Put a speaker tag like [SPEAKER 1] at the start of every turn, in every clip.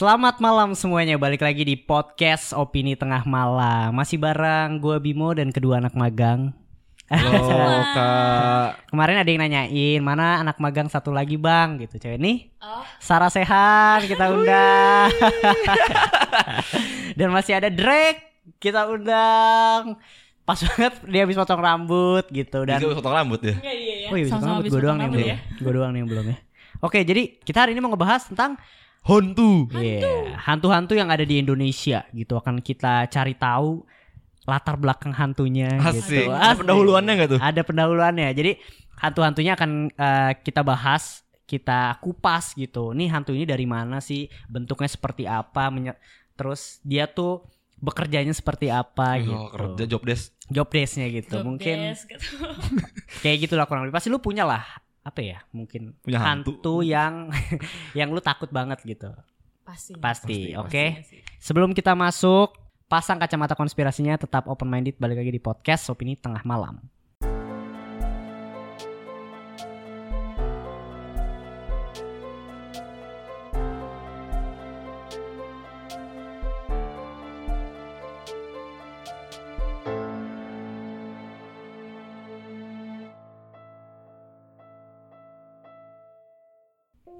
[SPEAKER 1] Selamat malam semuanya, balik lagi di podcast Opini Tengah Malam. Masih bareng gue Bimo dan kedua anak magang.
[SPEAKER 2] Halo kak.
[SPEAKER 1] Kemarin ada yang nanyain, mana anak magang satu lagi bang? Gitu Cewek. Nih,
[SPEAKER 3] Oh,
[SPEAKER 1] Sarah Sehan kita undang. Dan masih ada Drake kita undang. Pas banget dia habis potong rambut gitu. Dan
[SPEAKER 2] Itu potong rambut ya?
[SPEAKER 3] Iya iya iya.
[SPEAKER 1] Oh iya, bisa
[SPEAKER 3] Sama-sama
[SPEAKER 1] rambut
[SPEAKER 3] habis
[SPEAKER 1] gue
[SPEAKER 3] potong
[SPEAKER 1] doang nih yang belum.
[SPEAKER 3] ya.
[SPEAKER 1] Gue doang nih yang belum ya. Oke, jadi kita hari ini mau ngebahas tentang
[SPEAKER 2] Hontu
[SPEAKER 1] Iya, hantu-hantu yang ada di Indonesia gitu akan kita cari tahu latar belakang hantunya
[SPEAKER 2] Asik
[SPEAKER 1] gitu.
[SPEAKER 2] Ada pendahuluannya gak tuh?
[SPEAKER 1] Ada pendahuluannya. Jadi hantu-hantunya akan eh, kita bahas, kita kupas gitu. Nih hantu ini dari mana sih? Bentuknya seperti apa? menye- Terus dia tuh bekerjanya seperti apa gitu.
[SPEAKER 2] Oh kerja job desk
[SPEAKER 1] Job desk-nya gitu.
[SPEAKER 3] Job
[SPEAKER 1] Mungkin
[SPEAKER 3] desk gitu.
[SPEAKER 1] kayak gitu lah kurang lebih. Pasti lu punya lah apa ya? Mungkin
[SPEAKER 2] Punya hantu.
[SPEAKER 1] hantu yang yang lu takut banget gitu.
[SPEAKER 3] Pasti.
[SPEAKER 1] Pasti,
[SPEAKER 2] Pasti,
[SPEAKER 1] oke.
[SPEAKER 3] Pasti.
[SPEAKER 1] Sebelum kita masuk, pasang kacamata konspirasinya tetap open minded balik lagi di podcast Opini Tengah Malam.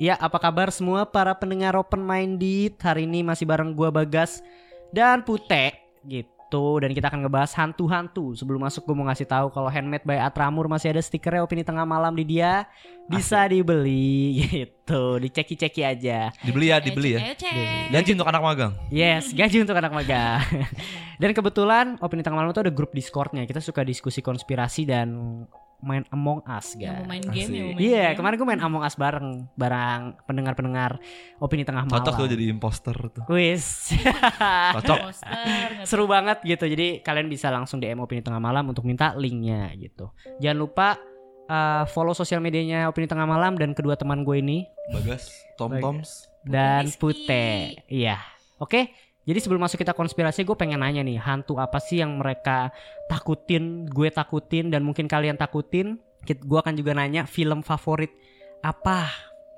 [SPEAKER 1] Ya, apa kabar semua para pendengar open minded? Hari ini masih bareng gua Bagas dan Pute gitu dan kita akan ngebahas hantu-hantu. Sebelum masuk gue mau ngasih tahu kalau handmade by Atramur masih ada stikernya opini tengah malam di dia bisa dibeli gitu. Diceki-ceki aja.
[SPEAKER 2] Dibeli ya dibeli ya. Gaji untuk anak magang
[SPEAKER 1] Yes, gaji untuk anak magang. dan kebetulan opini tengah malam itu ada grup Discordnya. Kita suka diskusi konspirasi dan main Among Us,
[SPEAKER 3] Yang
[SPEAKER 1] guys.
[SPEAKER 3] mau main game, yang mau main
[SPEAKER 1] Iya,
[SPEAKER 3] game.
[SPEAKER 1] kemarin gue main Among Us bareng bareng pendengar-pendengar opini tengah malam.
[SPEAKER 2] Cocok tuh jadi imposter tuh
[SPEAKER 1] Wis.
[SPEAKER 2] Cocok
[SPEAKER 1] Seru banget gitu. Jadi kalian bisa langsung DM Opini Tengah Malam untuk minta linknya gitu. Jangan lupa uh, follow sosial medianya Opini Tengah Malam dan kedua teman gue ini
[SPEAKER 2] Bagas Tom. Toms
[SPEAKER 1] dan. Pute. Iya. Oke. Jadi sebelum masuk kita konspirasi gue pengen nanya nih, hantu apa sih yang mereka takutin, gue takutin dan mungkin kalian takutin? Gue akan juga nanya film favorit apa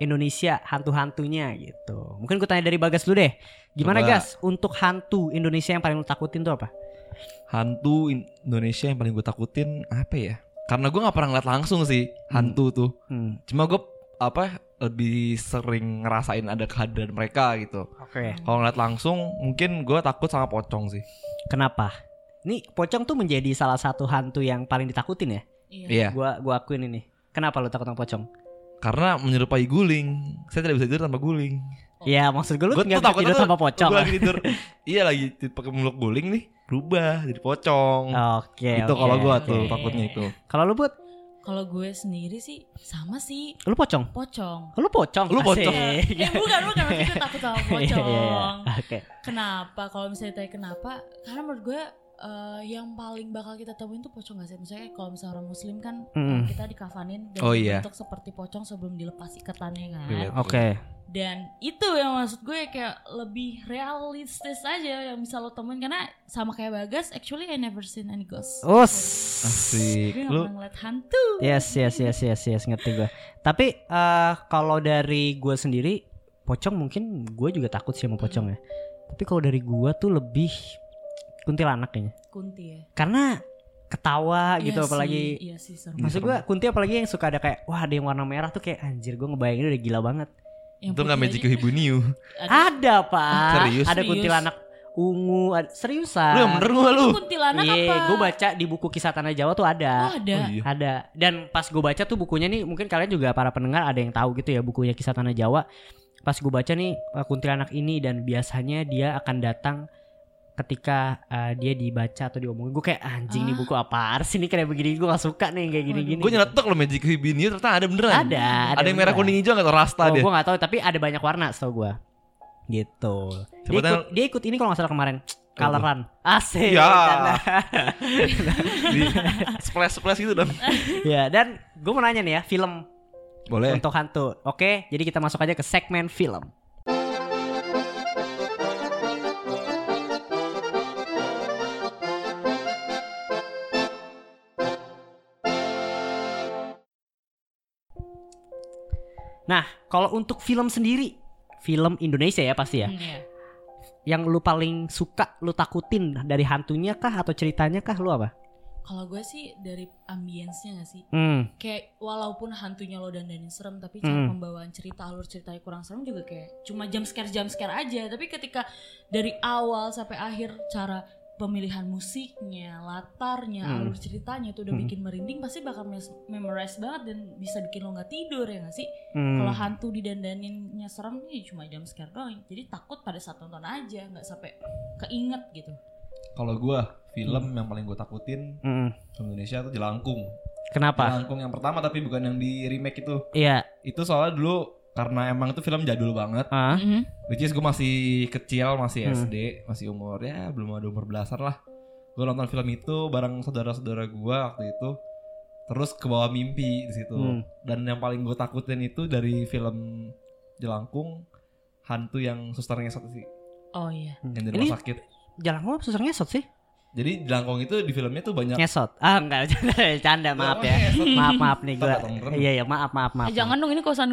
[SPEAKER 1] Indonesia hantu-hantunya gitu. Mungkin gue tanya dari Bagas dulu deh. Gimana
[SPEAKER 2] Coba.
[SPEAKER 1] Gas? Untuk hantu Indonesia yang paling lu takutin tuh apa?
[SPEAKER 2] Hantu Indonesia yang paling gue takutin Apa ya Karena gue gak pernah ngeliat langsung sih Hantu tuh
[SPEAKER 1] Hmm.
[SPEAKER 2] Cuma gue apa lebih sering ngerasain ada kehadiran mereka gitu
[SPEAKER 1] Oke.
[SPEAKER 2] Kalau ngeliat langsung mungkin gue takut sama pocong sih
[SPEAKER 1] Kenapa? Nih pocong tuh menjadi salah satu hantu yang paling ditakutin ya.
[SPEAKER 3] Iya.
[SPEAKER 2] Iya
[SPEAKER 1] Gua gua akuin ini. Kenapa lu takut sama pocong?
[SPEAKER 2] Karena menyerupai guling Saya tidak bisa tidur tanpa guling
[SPEAKER 1] Ya maksud gue lu
[SPEAKER 2] Gua tuh
[SPEAKER 1] bisa
[SPEAKER 2] takutnya
[SPEAKER 1] tidur tanpa pocong.
[SPEAKER 2] Gue lagi tidur Iya lagi pakai muluk guling nih Berubah jadi pocong
[SPEAKER 1] Oke.
[SPEAKER 2] Itu
[SPEAKER 1] oke,
[SPEAKER 2] kalau gue
[SPEAKER 1] oke.
[SPEAKER 2] tuh takutnya itu
[SPEAKER 1] Kalau lu buat
[SPEAKER 3] Kalau gue sendiri sih sama sih
[SPEAKER 1] lu pocong.
[SPEAKER 3] pocong.
[SPEAKER 1] Lu pocong.
[SPEAKER 2] Lu pocong.
[SPEAKER 1] Asik.
[SPEAKER 3] eh bukan bukan maksudnya takut sama
[SPEAKER 1] Iya,
[SPEAKER 3] pocong.
[SPEAKER 1] iya, iya. Oke.
[SPEAKER 3] Kenapa? Kalau misalnya ditanya kenapa? Karena menurut gue eh, yang paling bakal kita temuin tuh pocong gak sih? Misalnya kalau misalnya orang muslim kan
[SPEAKER 1] Mm.
[SPEAKER 3] kita dikafanin dan
[SPEAKER 2] Oh, iya.
[SPEAKER 3] bentuk seperti pocong sebelum dilepas ikatannya kan.
[SPEAKER 2] Relate.
[SPEAKER 1] Oke.
[SPEAKER 3] Dan itu yang maksud gue kayak lebih realistis aja yang bisa lo temuin karena sama kayak Bagas, actually I never seen any ghost.
[SPEAKER 1] Us.
[SPEAKER 2] Asik
[SPEAKER 3] Gue
[SPEAKER 2] Lu
[SPEAKER 3] ngeliat hantu.
[SPEAKER 1] Yes, yes, yes, yes, yes, ngerti gue. Tapi eh kalau dari gue sendiri, pocong mungkin gue juga takut sih sama pocong ya. Tapi kalau dari gue tuh lebih kuntilanak kayaknya.
[SPEAKER 3] Kunti ya.
[SPEAKER 1] Karena ketawa gitu
[SPEAKER 3] Iya
[SPEAKER 1] apalagi
[SPEAKER 3] sih, iya sih serem.
[SPEAKER 1] Maksud gue kunti apalagi yang suka ada kayak wah ada yang warna merah tuh kayak anjir gue ngebayangin udah gila banget.
[SPEAKER 3] Yang
[SPEAKER 2] Itu gak
[SPEAKER 3] putih
[SPEAKER 2] magic
[SPEAKER 3] aja.
[SPEAKER 2] Hibu New
[SPEAKER 3] Ada.
[SPEAKER 1] Ada pak.
[SPEAKER 2] Serius?
[SPEAKER 1] Ada kuntilanak ungu. Ada, seriusan.
[SPEAKER 2] Lu yang bener gak lu?
[SPEAKER 3] Kuntilanak
[SPEAKER 1] Iya,
[SPEAKER 3] apa?
[SPEAKER 1] gue baca di buku kisah tanah Jawa tuh ada.
[SPEAKER 3] Oh ada.
[SPEAKER 2] Oh, iya.
[SPEAKER 1] Ada. Dan pas gue baca tuh bukunya nih mungkin kalian juga para pendengar ada yang tahu gitu ya bukunya kisah tanah Jawa. Pas gue baca nih uh, kuntilanak ini dan biasanya dia akan datang ketika uh, dia dibaca atau diomongin gue kayak anjing nih
[SPEAKER 3] Ah.
[SPEAKER 1] buku apa sih nih kayak begini gue gak suka nih kayak gini-gini.
[SPEAKER 2] Gue nyeletuk loh magic Hibu New ternyata ada beneran
[SPEAKER 1] Ada,
[SPEAKER 2] Ada yang merah kuning hijau gak tau rasta
[SPEAKER 1] Oh,
[SPEAKER 2] dia
[SPEAKER 1] gue gak tahu tapi ada banyak warna setahu gue. Gitu. Dia ikut, dia ikut ini kalau nggak salah kemarin. Coloran. Asik.
[SPEAKER 2] Ya. splash-splash gitu dong
[SPEAKER 1] ya, dan gue mau nanya nih ya, film
[SPEAKER 2] Boleh
[SPEAKER 1] untuk hantu. Oke, jadi kita masuk aja ke segmen film. Nah, kalau untuk film sendiri, film Indonesia ya pasti ya.
[SPEAKER 3] Hmm, iya.
[SPEAKER 1] Yang lu paling suka lu takutin dari hantunya kah atau ceritanya kah lu apa?
[SPEAKER 3] Kalau gue sih dari ambience-nya gak sih?
[SPEAKER 1] Hmm.
[SPEAKER 3] Kayak walaupun hantunya lo dandanin serem tapi cara
[SPEAKER 1] Hmm.
[SPEAKER 3] pembawaan cerita alur ceritanya kurang serem juga kayak cuma jam scare jam scare aja. Tapi ketika dari awal sampai akhir cara pemilihan musiknya, latarnya,
[SPEAKER 1] Hmm.
[SPEAKER 3] alur ceritanya itu udah
[SPEAKER 1] Hmm.
[SPEAKER 3] bikin merinding pasti bakal memorize banget dan bisa bikin lo nggak tidur ya gak sih?
[SPEAKER 1] Hmm.
[SPEAKER 3] Kalau hantu didandaninnya serem nih cuma jam scare doang. Jadi takut pada saat nonton aja, nggak sampai keinget gitu.
[SPEAKER 2] Kalau gua film yang paling gue takutin
[SPEAKER 1] Hmm.
[SPEAKER 2] film Indonesia tuh Jelangkung.
[SPEAKER 1] Kenapa?
[SPEAKER 2] Jelangkung yang pertama tapi bukan yang di remake itu.
[SPEAKER 1] Iya.
[SPEAKER 2] Itu soalnya dulu karena emang itu film jadul banget.
[SPEAKER 1] Ah.
[SPEAKER 2] Which is gue masih kecil, masih
[SPEAKER 1] Hmm.
[SPEAKER 2] SD, masih umur ya belum ada umur belasan lah. Gue nonton film itu bareng saudara-saudara gue waktu itu. Terus ke bawah mimpi di situ.
[SPEAKER 1] Hmm.
[SPEAKER 2] Dan yang paling gue takutin itu dari film Jelangkung hantu yang susternya satu sih
[SPEAKER 3] Oh iya.
[SPEAKER 2] yang di
[SPEAKER 1] Ini
[SPEAKER 2] rumah sakit.
[SPEAKER 1] jalan kok susah ngesot sih?
[SPEAKER 2] Jadi Jelangkung itu di filmnya tuh banyak
[SPEAKER 1] Ngesot. Ah enggak canda maaf ya.
[SPEAKER 2] Ngesot.
[SPEAKER 1] Maaf maaf nih
[SPEAKER 2] merem.
[SPEAKER 1] Iya iya maaf maaf maaf.
[SPEAKER 3] Eh, jangan dong ini kosan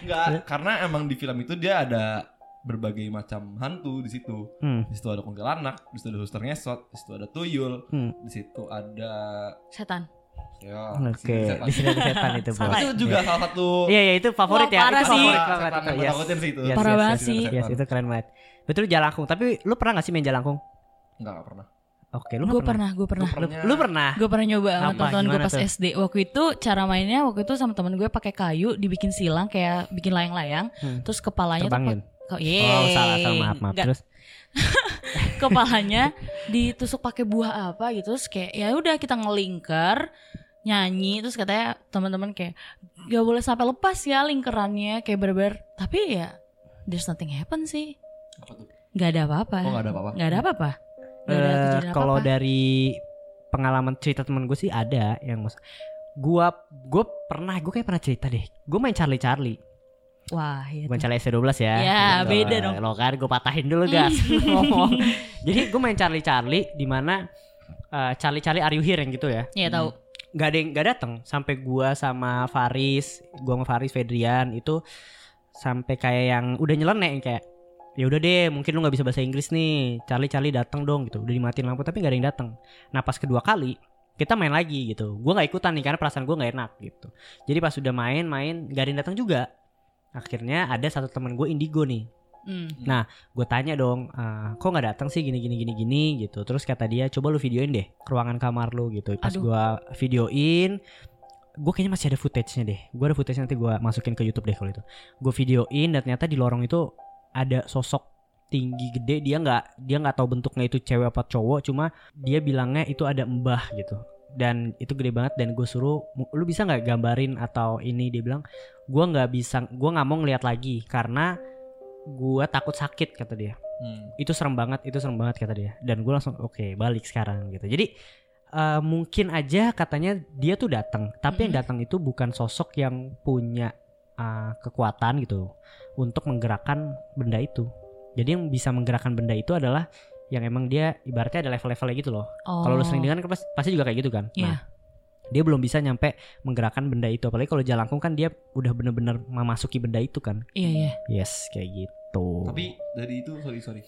[SPEAKER 2] Enggak, karena emang di film itu dia ada berbagai macam hantu di situ.
[SPEAKER 1] Hmm.
[SPEAKER 2] Di situ ada kuntilanak, di situ ada suster ngesot, di situ ada tuyul,
[SPEAKER 1] Hmm.
[SPEAKER 2] di situ ada
[SPEAKER 3] setan.
[SPEAKER 2] Ya
[SPEAKER 1] Oke, di sini ada setan itu, Bos.
[SPEAKER 3] Salah.
[SPEAKER 2] Itu juga salah satu
[SPEAKER 1] Iya iya itu favorit
[SPEAKER 3] Wah,
[SPEAKER 1] ya.
[SPEAKER 3] parah
[SPEAKER 1] itu
[SPEAKER 3] sih.
[SPEAKER 1] favorit
[SPEAKER 2] gue
[SPEAKER 1] Yes.
[SPEAKER 2] takutin sih itu.
[SPEAKER 1] Yes,
[SPEAKER 3] Parah
[SPEAKER 1] yes,
[SPEAKER 3] banget
[SPEAKER 1] yes,
[SPEAKER 3] sih.
[SPEAKER 1] Yes, itu keren banget. Betul jalangkung. Tapi lu pernah gak sih main jalangkung?
[SPEAKER 2] Enggak, enggak pernah.
[SPEAKER 1] Oke, lu
[SPEAKER 3] Gue
[SPEAKER 1] pernah.
[SPEAKER 3] pernah, gue pernah.
[SPEAKER 1] Lu, lu pernah?
[SPEAKER 3] Gue pernah nyoba
[SPEAKER 1] Apa?
[SPEAKER 3] nonton gue pas
[SPEAKER 1] tuh?
[SPEAKER 3] SD. Waktu itu cara mainnya waktu itu sama temen gue pakai kayu dibikin silang kayak bikin layang-layang.
[SPEAKER 1] Hmm.
[SPEAKER 3] Terus kepalanya
[SPEAKER 1] Terbangin.
[SPEAKER 3] tuh kok
[SPEAKER 1] Oh, salah, salah, maaf, maaf.
[SPEAKER 3] Nggak,
[SPEAKER 1] Terus
[SPEAKER 3] kepalanya ditusuk pakai buah apa gitu terus kayak ya udah kita ngelingker nyanyi terus katanya teman-teman kayak gak boleh sampai lepas ya lingkarannya kayak berber tapi ya there's nothing happen sih.
[SPEAKER 2] Apa tuh?
[SPEAKER 3] nggak ada apa-apa.
[SPEAKER 2] Oh, enggak ada apa-apa.
[SPEAKER 3] nggak ada apa-apa.
[SPEAKER 1] Eh,
[SPEAKER 3] kejadian
[SPEAKER 1] kalau dari pengalaman cerita temen gue sih ada yang mas gua gue pernah gue kayak pernah cerita deh. Gue main Charlie Charlie
[SPEAKER 3] wah iya tuh.
[SPEAKER 1] Charlie S12 ya.
[SPEAKER 3] Ya,
[SPEAKER 1] Gitu.
[SPEAKER 3] beda dong.
[SPEAKER 1] lo kan gue patahin dulu gas. Ngomong. Jadi gue main Charlie Charlie di mana eh, Charlie Charlie Are You Here yang gitu ya.
[SPEAKER 3] Iya tahu
[SPEAKER 1] nggak ada nggak datang sampai gua sama Faris gua sama Faris Fedrian itu sampai kayak yang udah nyeleneh kayak ya udah deh mungkin lu nggak bisa bahasa Inggris nih. Charlie Charlie datang dong gitu. Udah dimatiin lampu tapi nggak ada yang datang nah pas kedua kali kita main lagi gitu. Gua nggak ikutan nih karena perasaan gua nggak enak gitu. Jadi pas udah main main nggak ada yang datang juga. Akhirnya ada satu teman gue indigo nih
[SPEAKER 3] Hmm.
[SPEAKER 1] gue tanya dong "Ah, kok nggak datang sih gini gini gini gini gitu. Terus kata dia coba lu videoin deh ruangan kamar lu gitu. Pas gue videoin gue kayaknya masih ada footage-nya deh. Gue ada footage nanti gue masukin ke YouTube deh kalau itu. Gue videoin dan ternyata di lorong itu ada sosok tinggi gede. Dia nggak dia nggak tahu bentuknya itu cewek apa cowok cuma dia bilangnya itu ada mbah gitu. Dan itu gede banget dan gue suruh "Mu- lu bisa nggak gambarin atau ini? Dia bilang gue nggak bisa gue nggak mau ngeliat lagi karena gue takut sakit kata dia
[SPEAKER 2] Hmm.
[SPEAKER 1] itu serem banget itu serem banget kata dia dan gue langsung oke balik sekarang gitu jadi eh, mungkin aja katanya dia tuh datang tapi yang
[SPEAKER 3] Mhm.
[SPEAKER 1] datang itu bukan sosok yang punya eh, kekuatan gitu untuk menggerakkan benda itu jadi yang bisa menggerakkan benda itu adalah yang emang dia ibaratnya ada level-levelnya gitu loh
[SPEAKER 3] Oh.
[SPEAKER 1] kalau lu sering dengar kan pas- pasti juga kayak gitu kan
[SPEAKER 3] Iya.
[SPEAKER 1] nah dia belum bisa nyampe menggerakkan benda itu apalagi kalau jalangkung kan dia udah bener-bener memasuki benda itu kan
[SPEAKER 3] Iya iya.
[SPEAKER 1] yes kayak gitu
[SPEAKER 2] Tapi dari itu sorry sorry.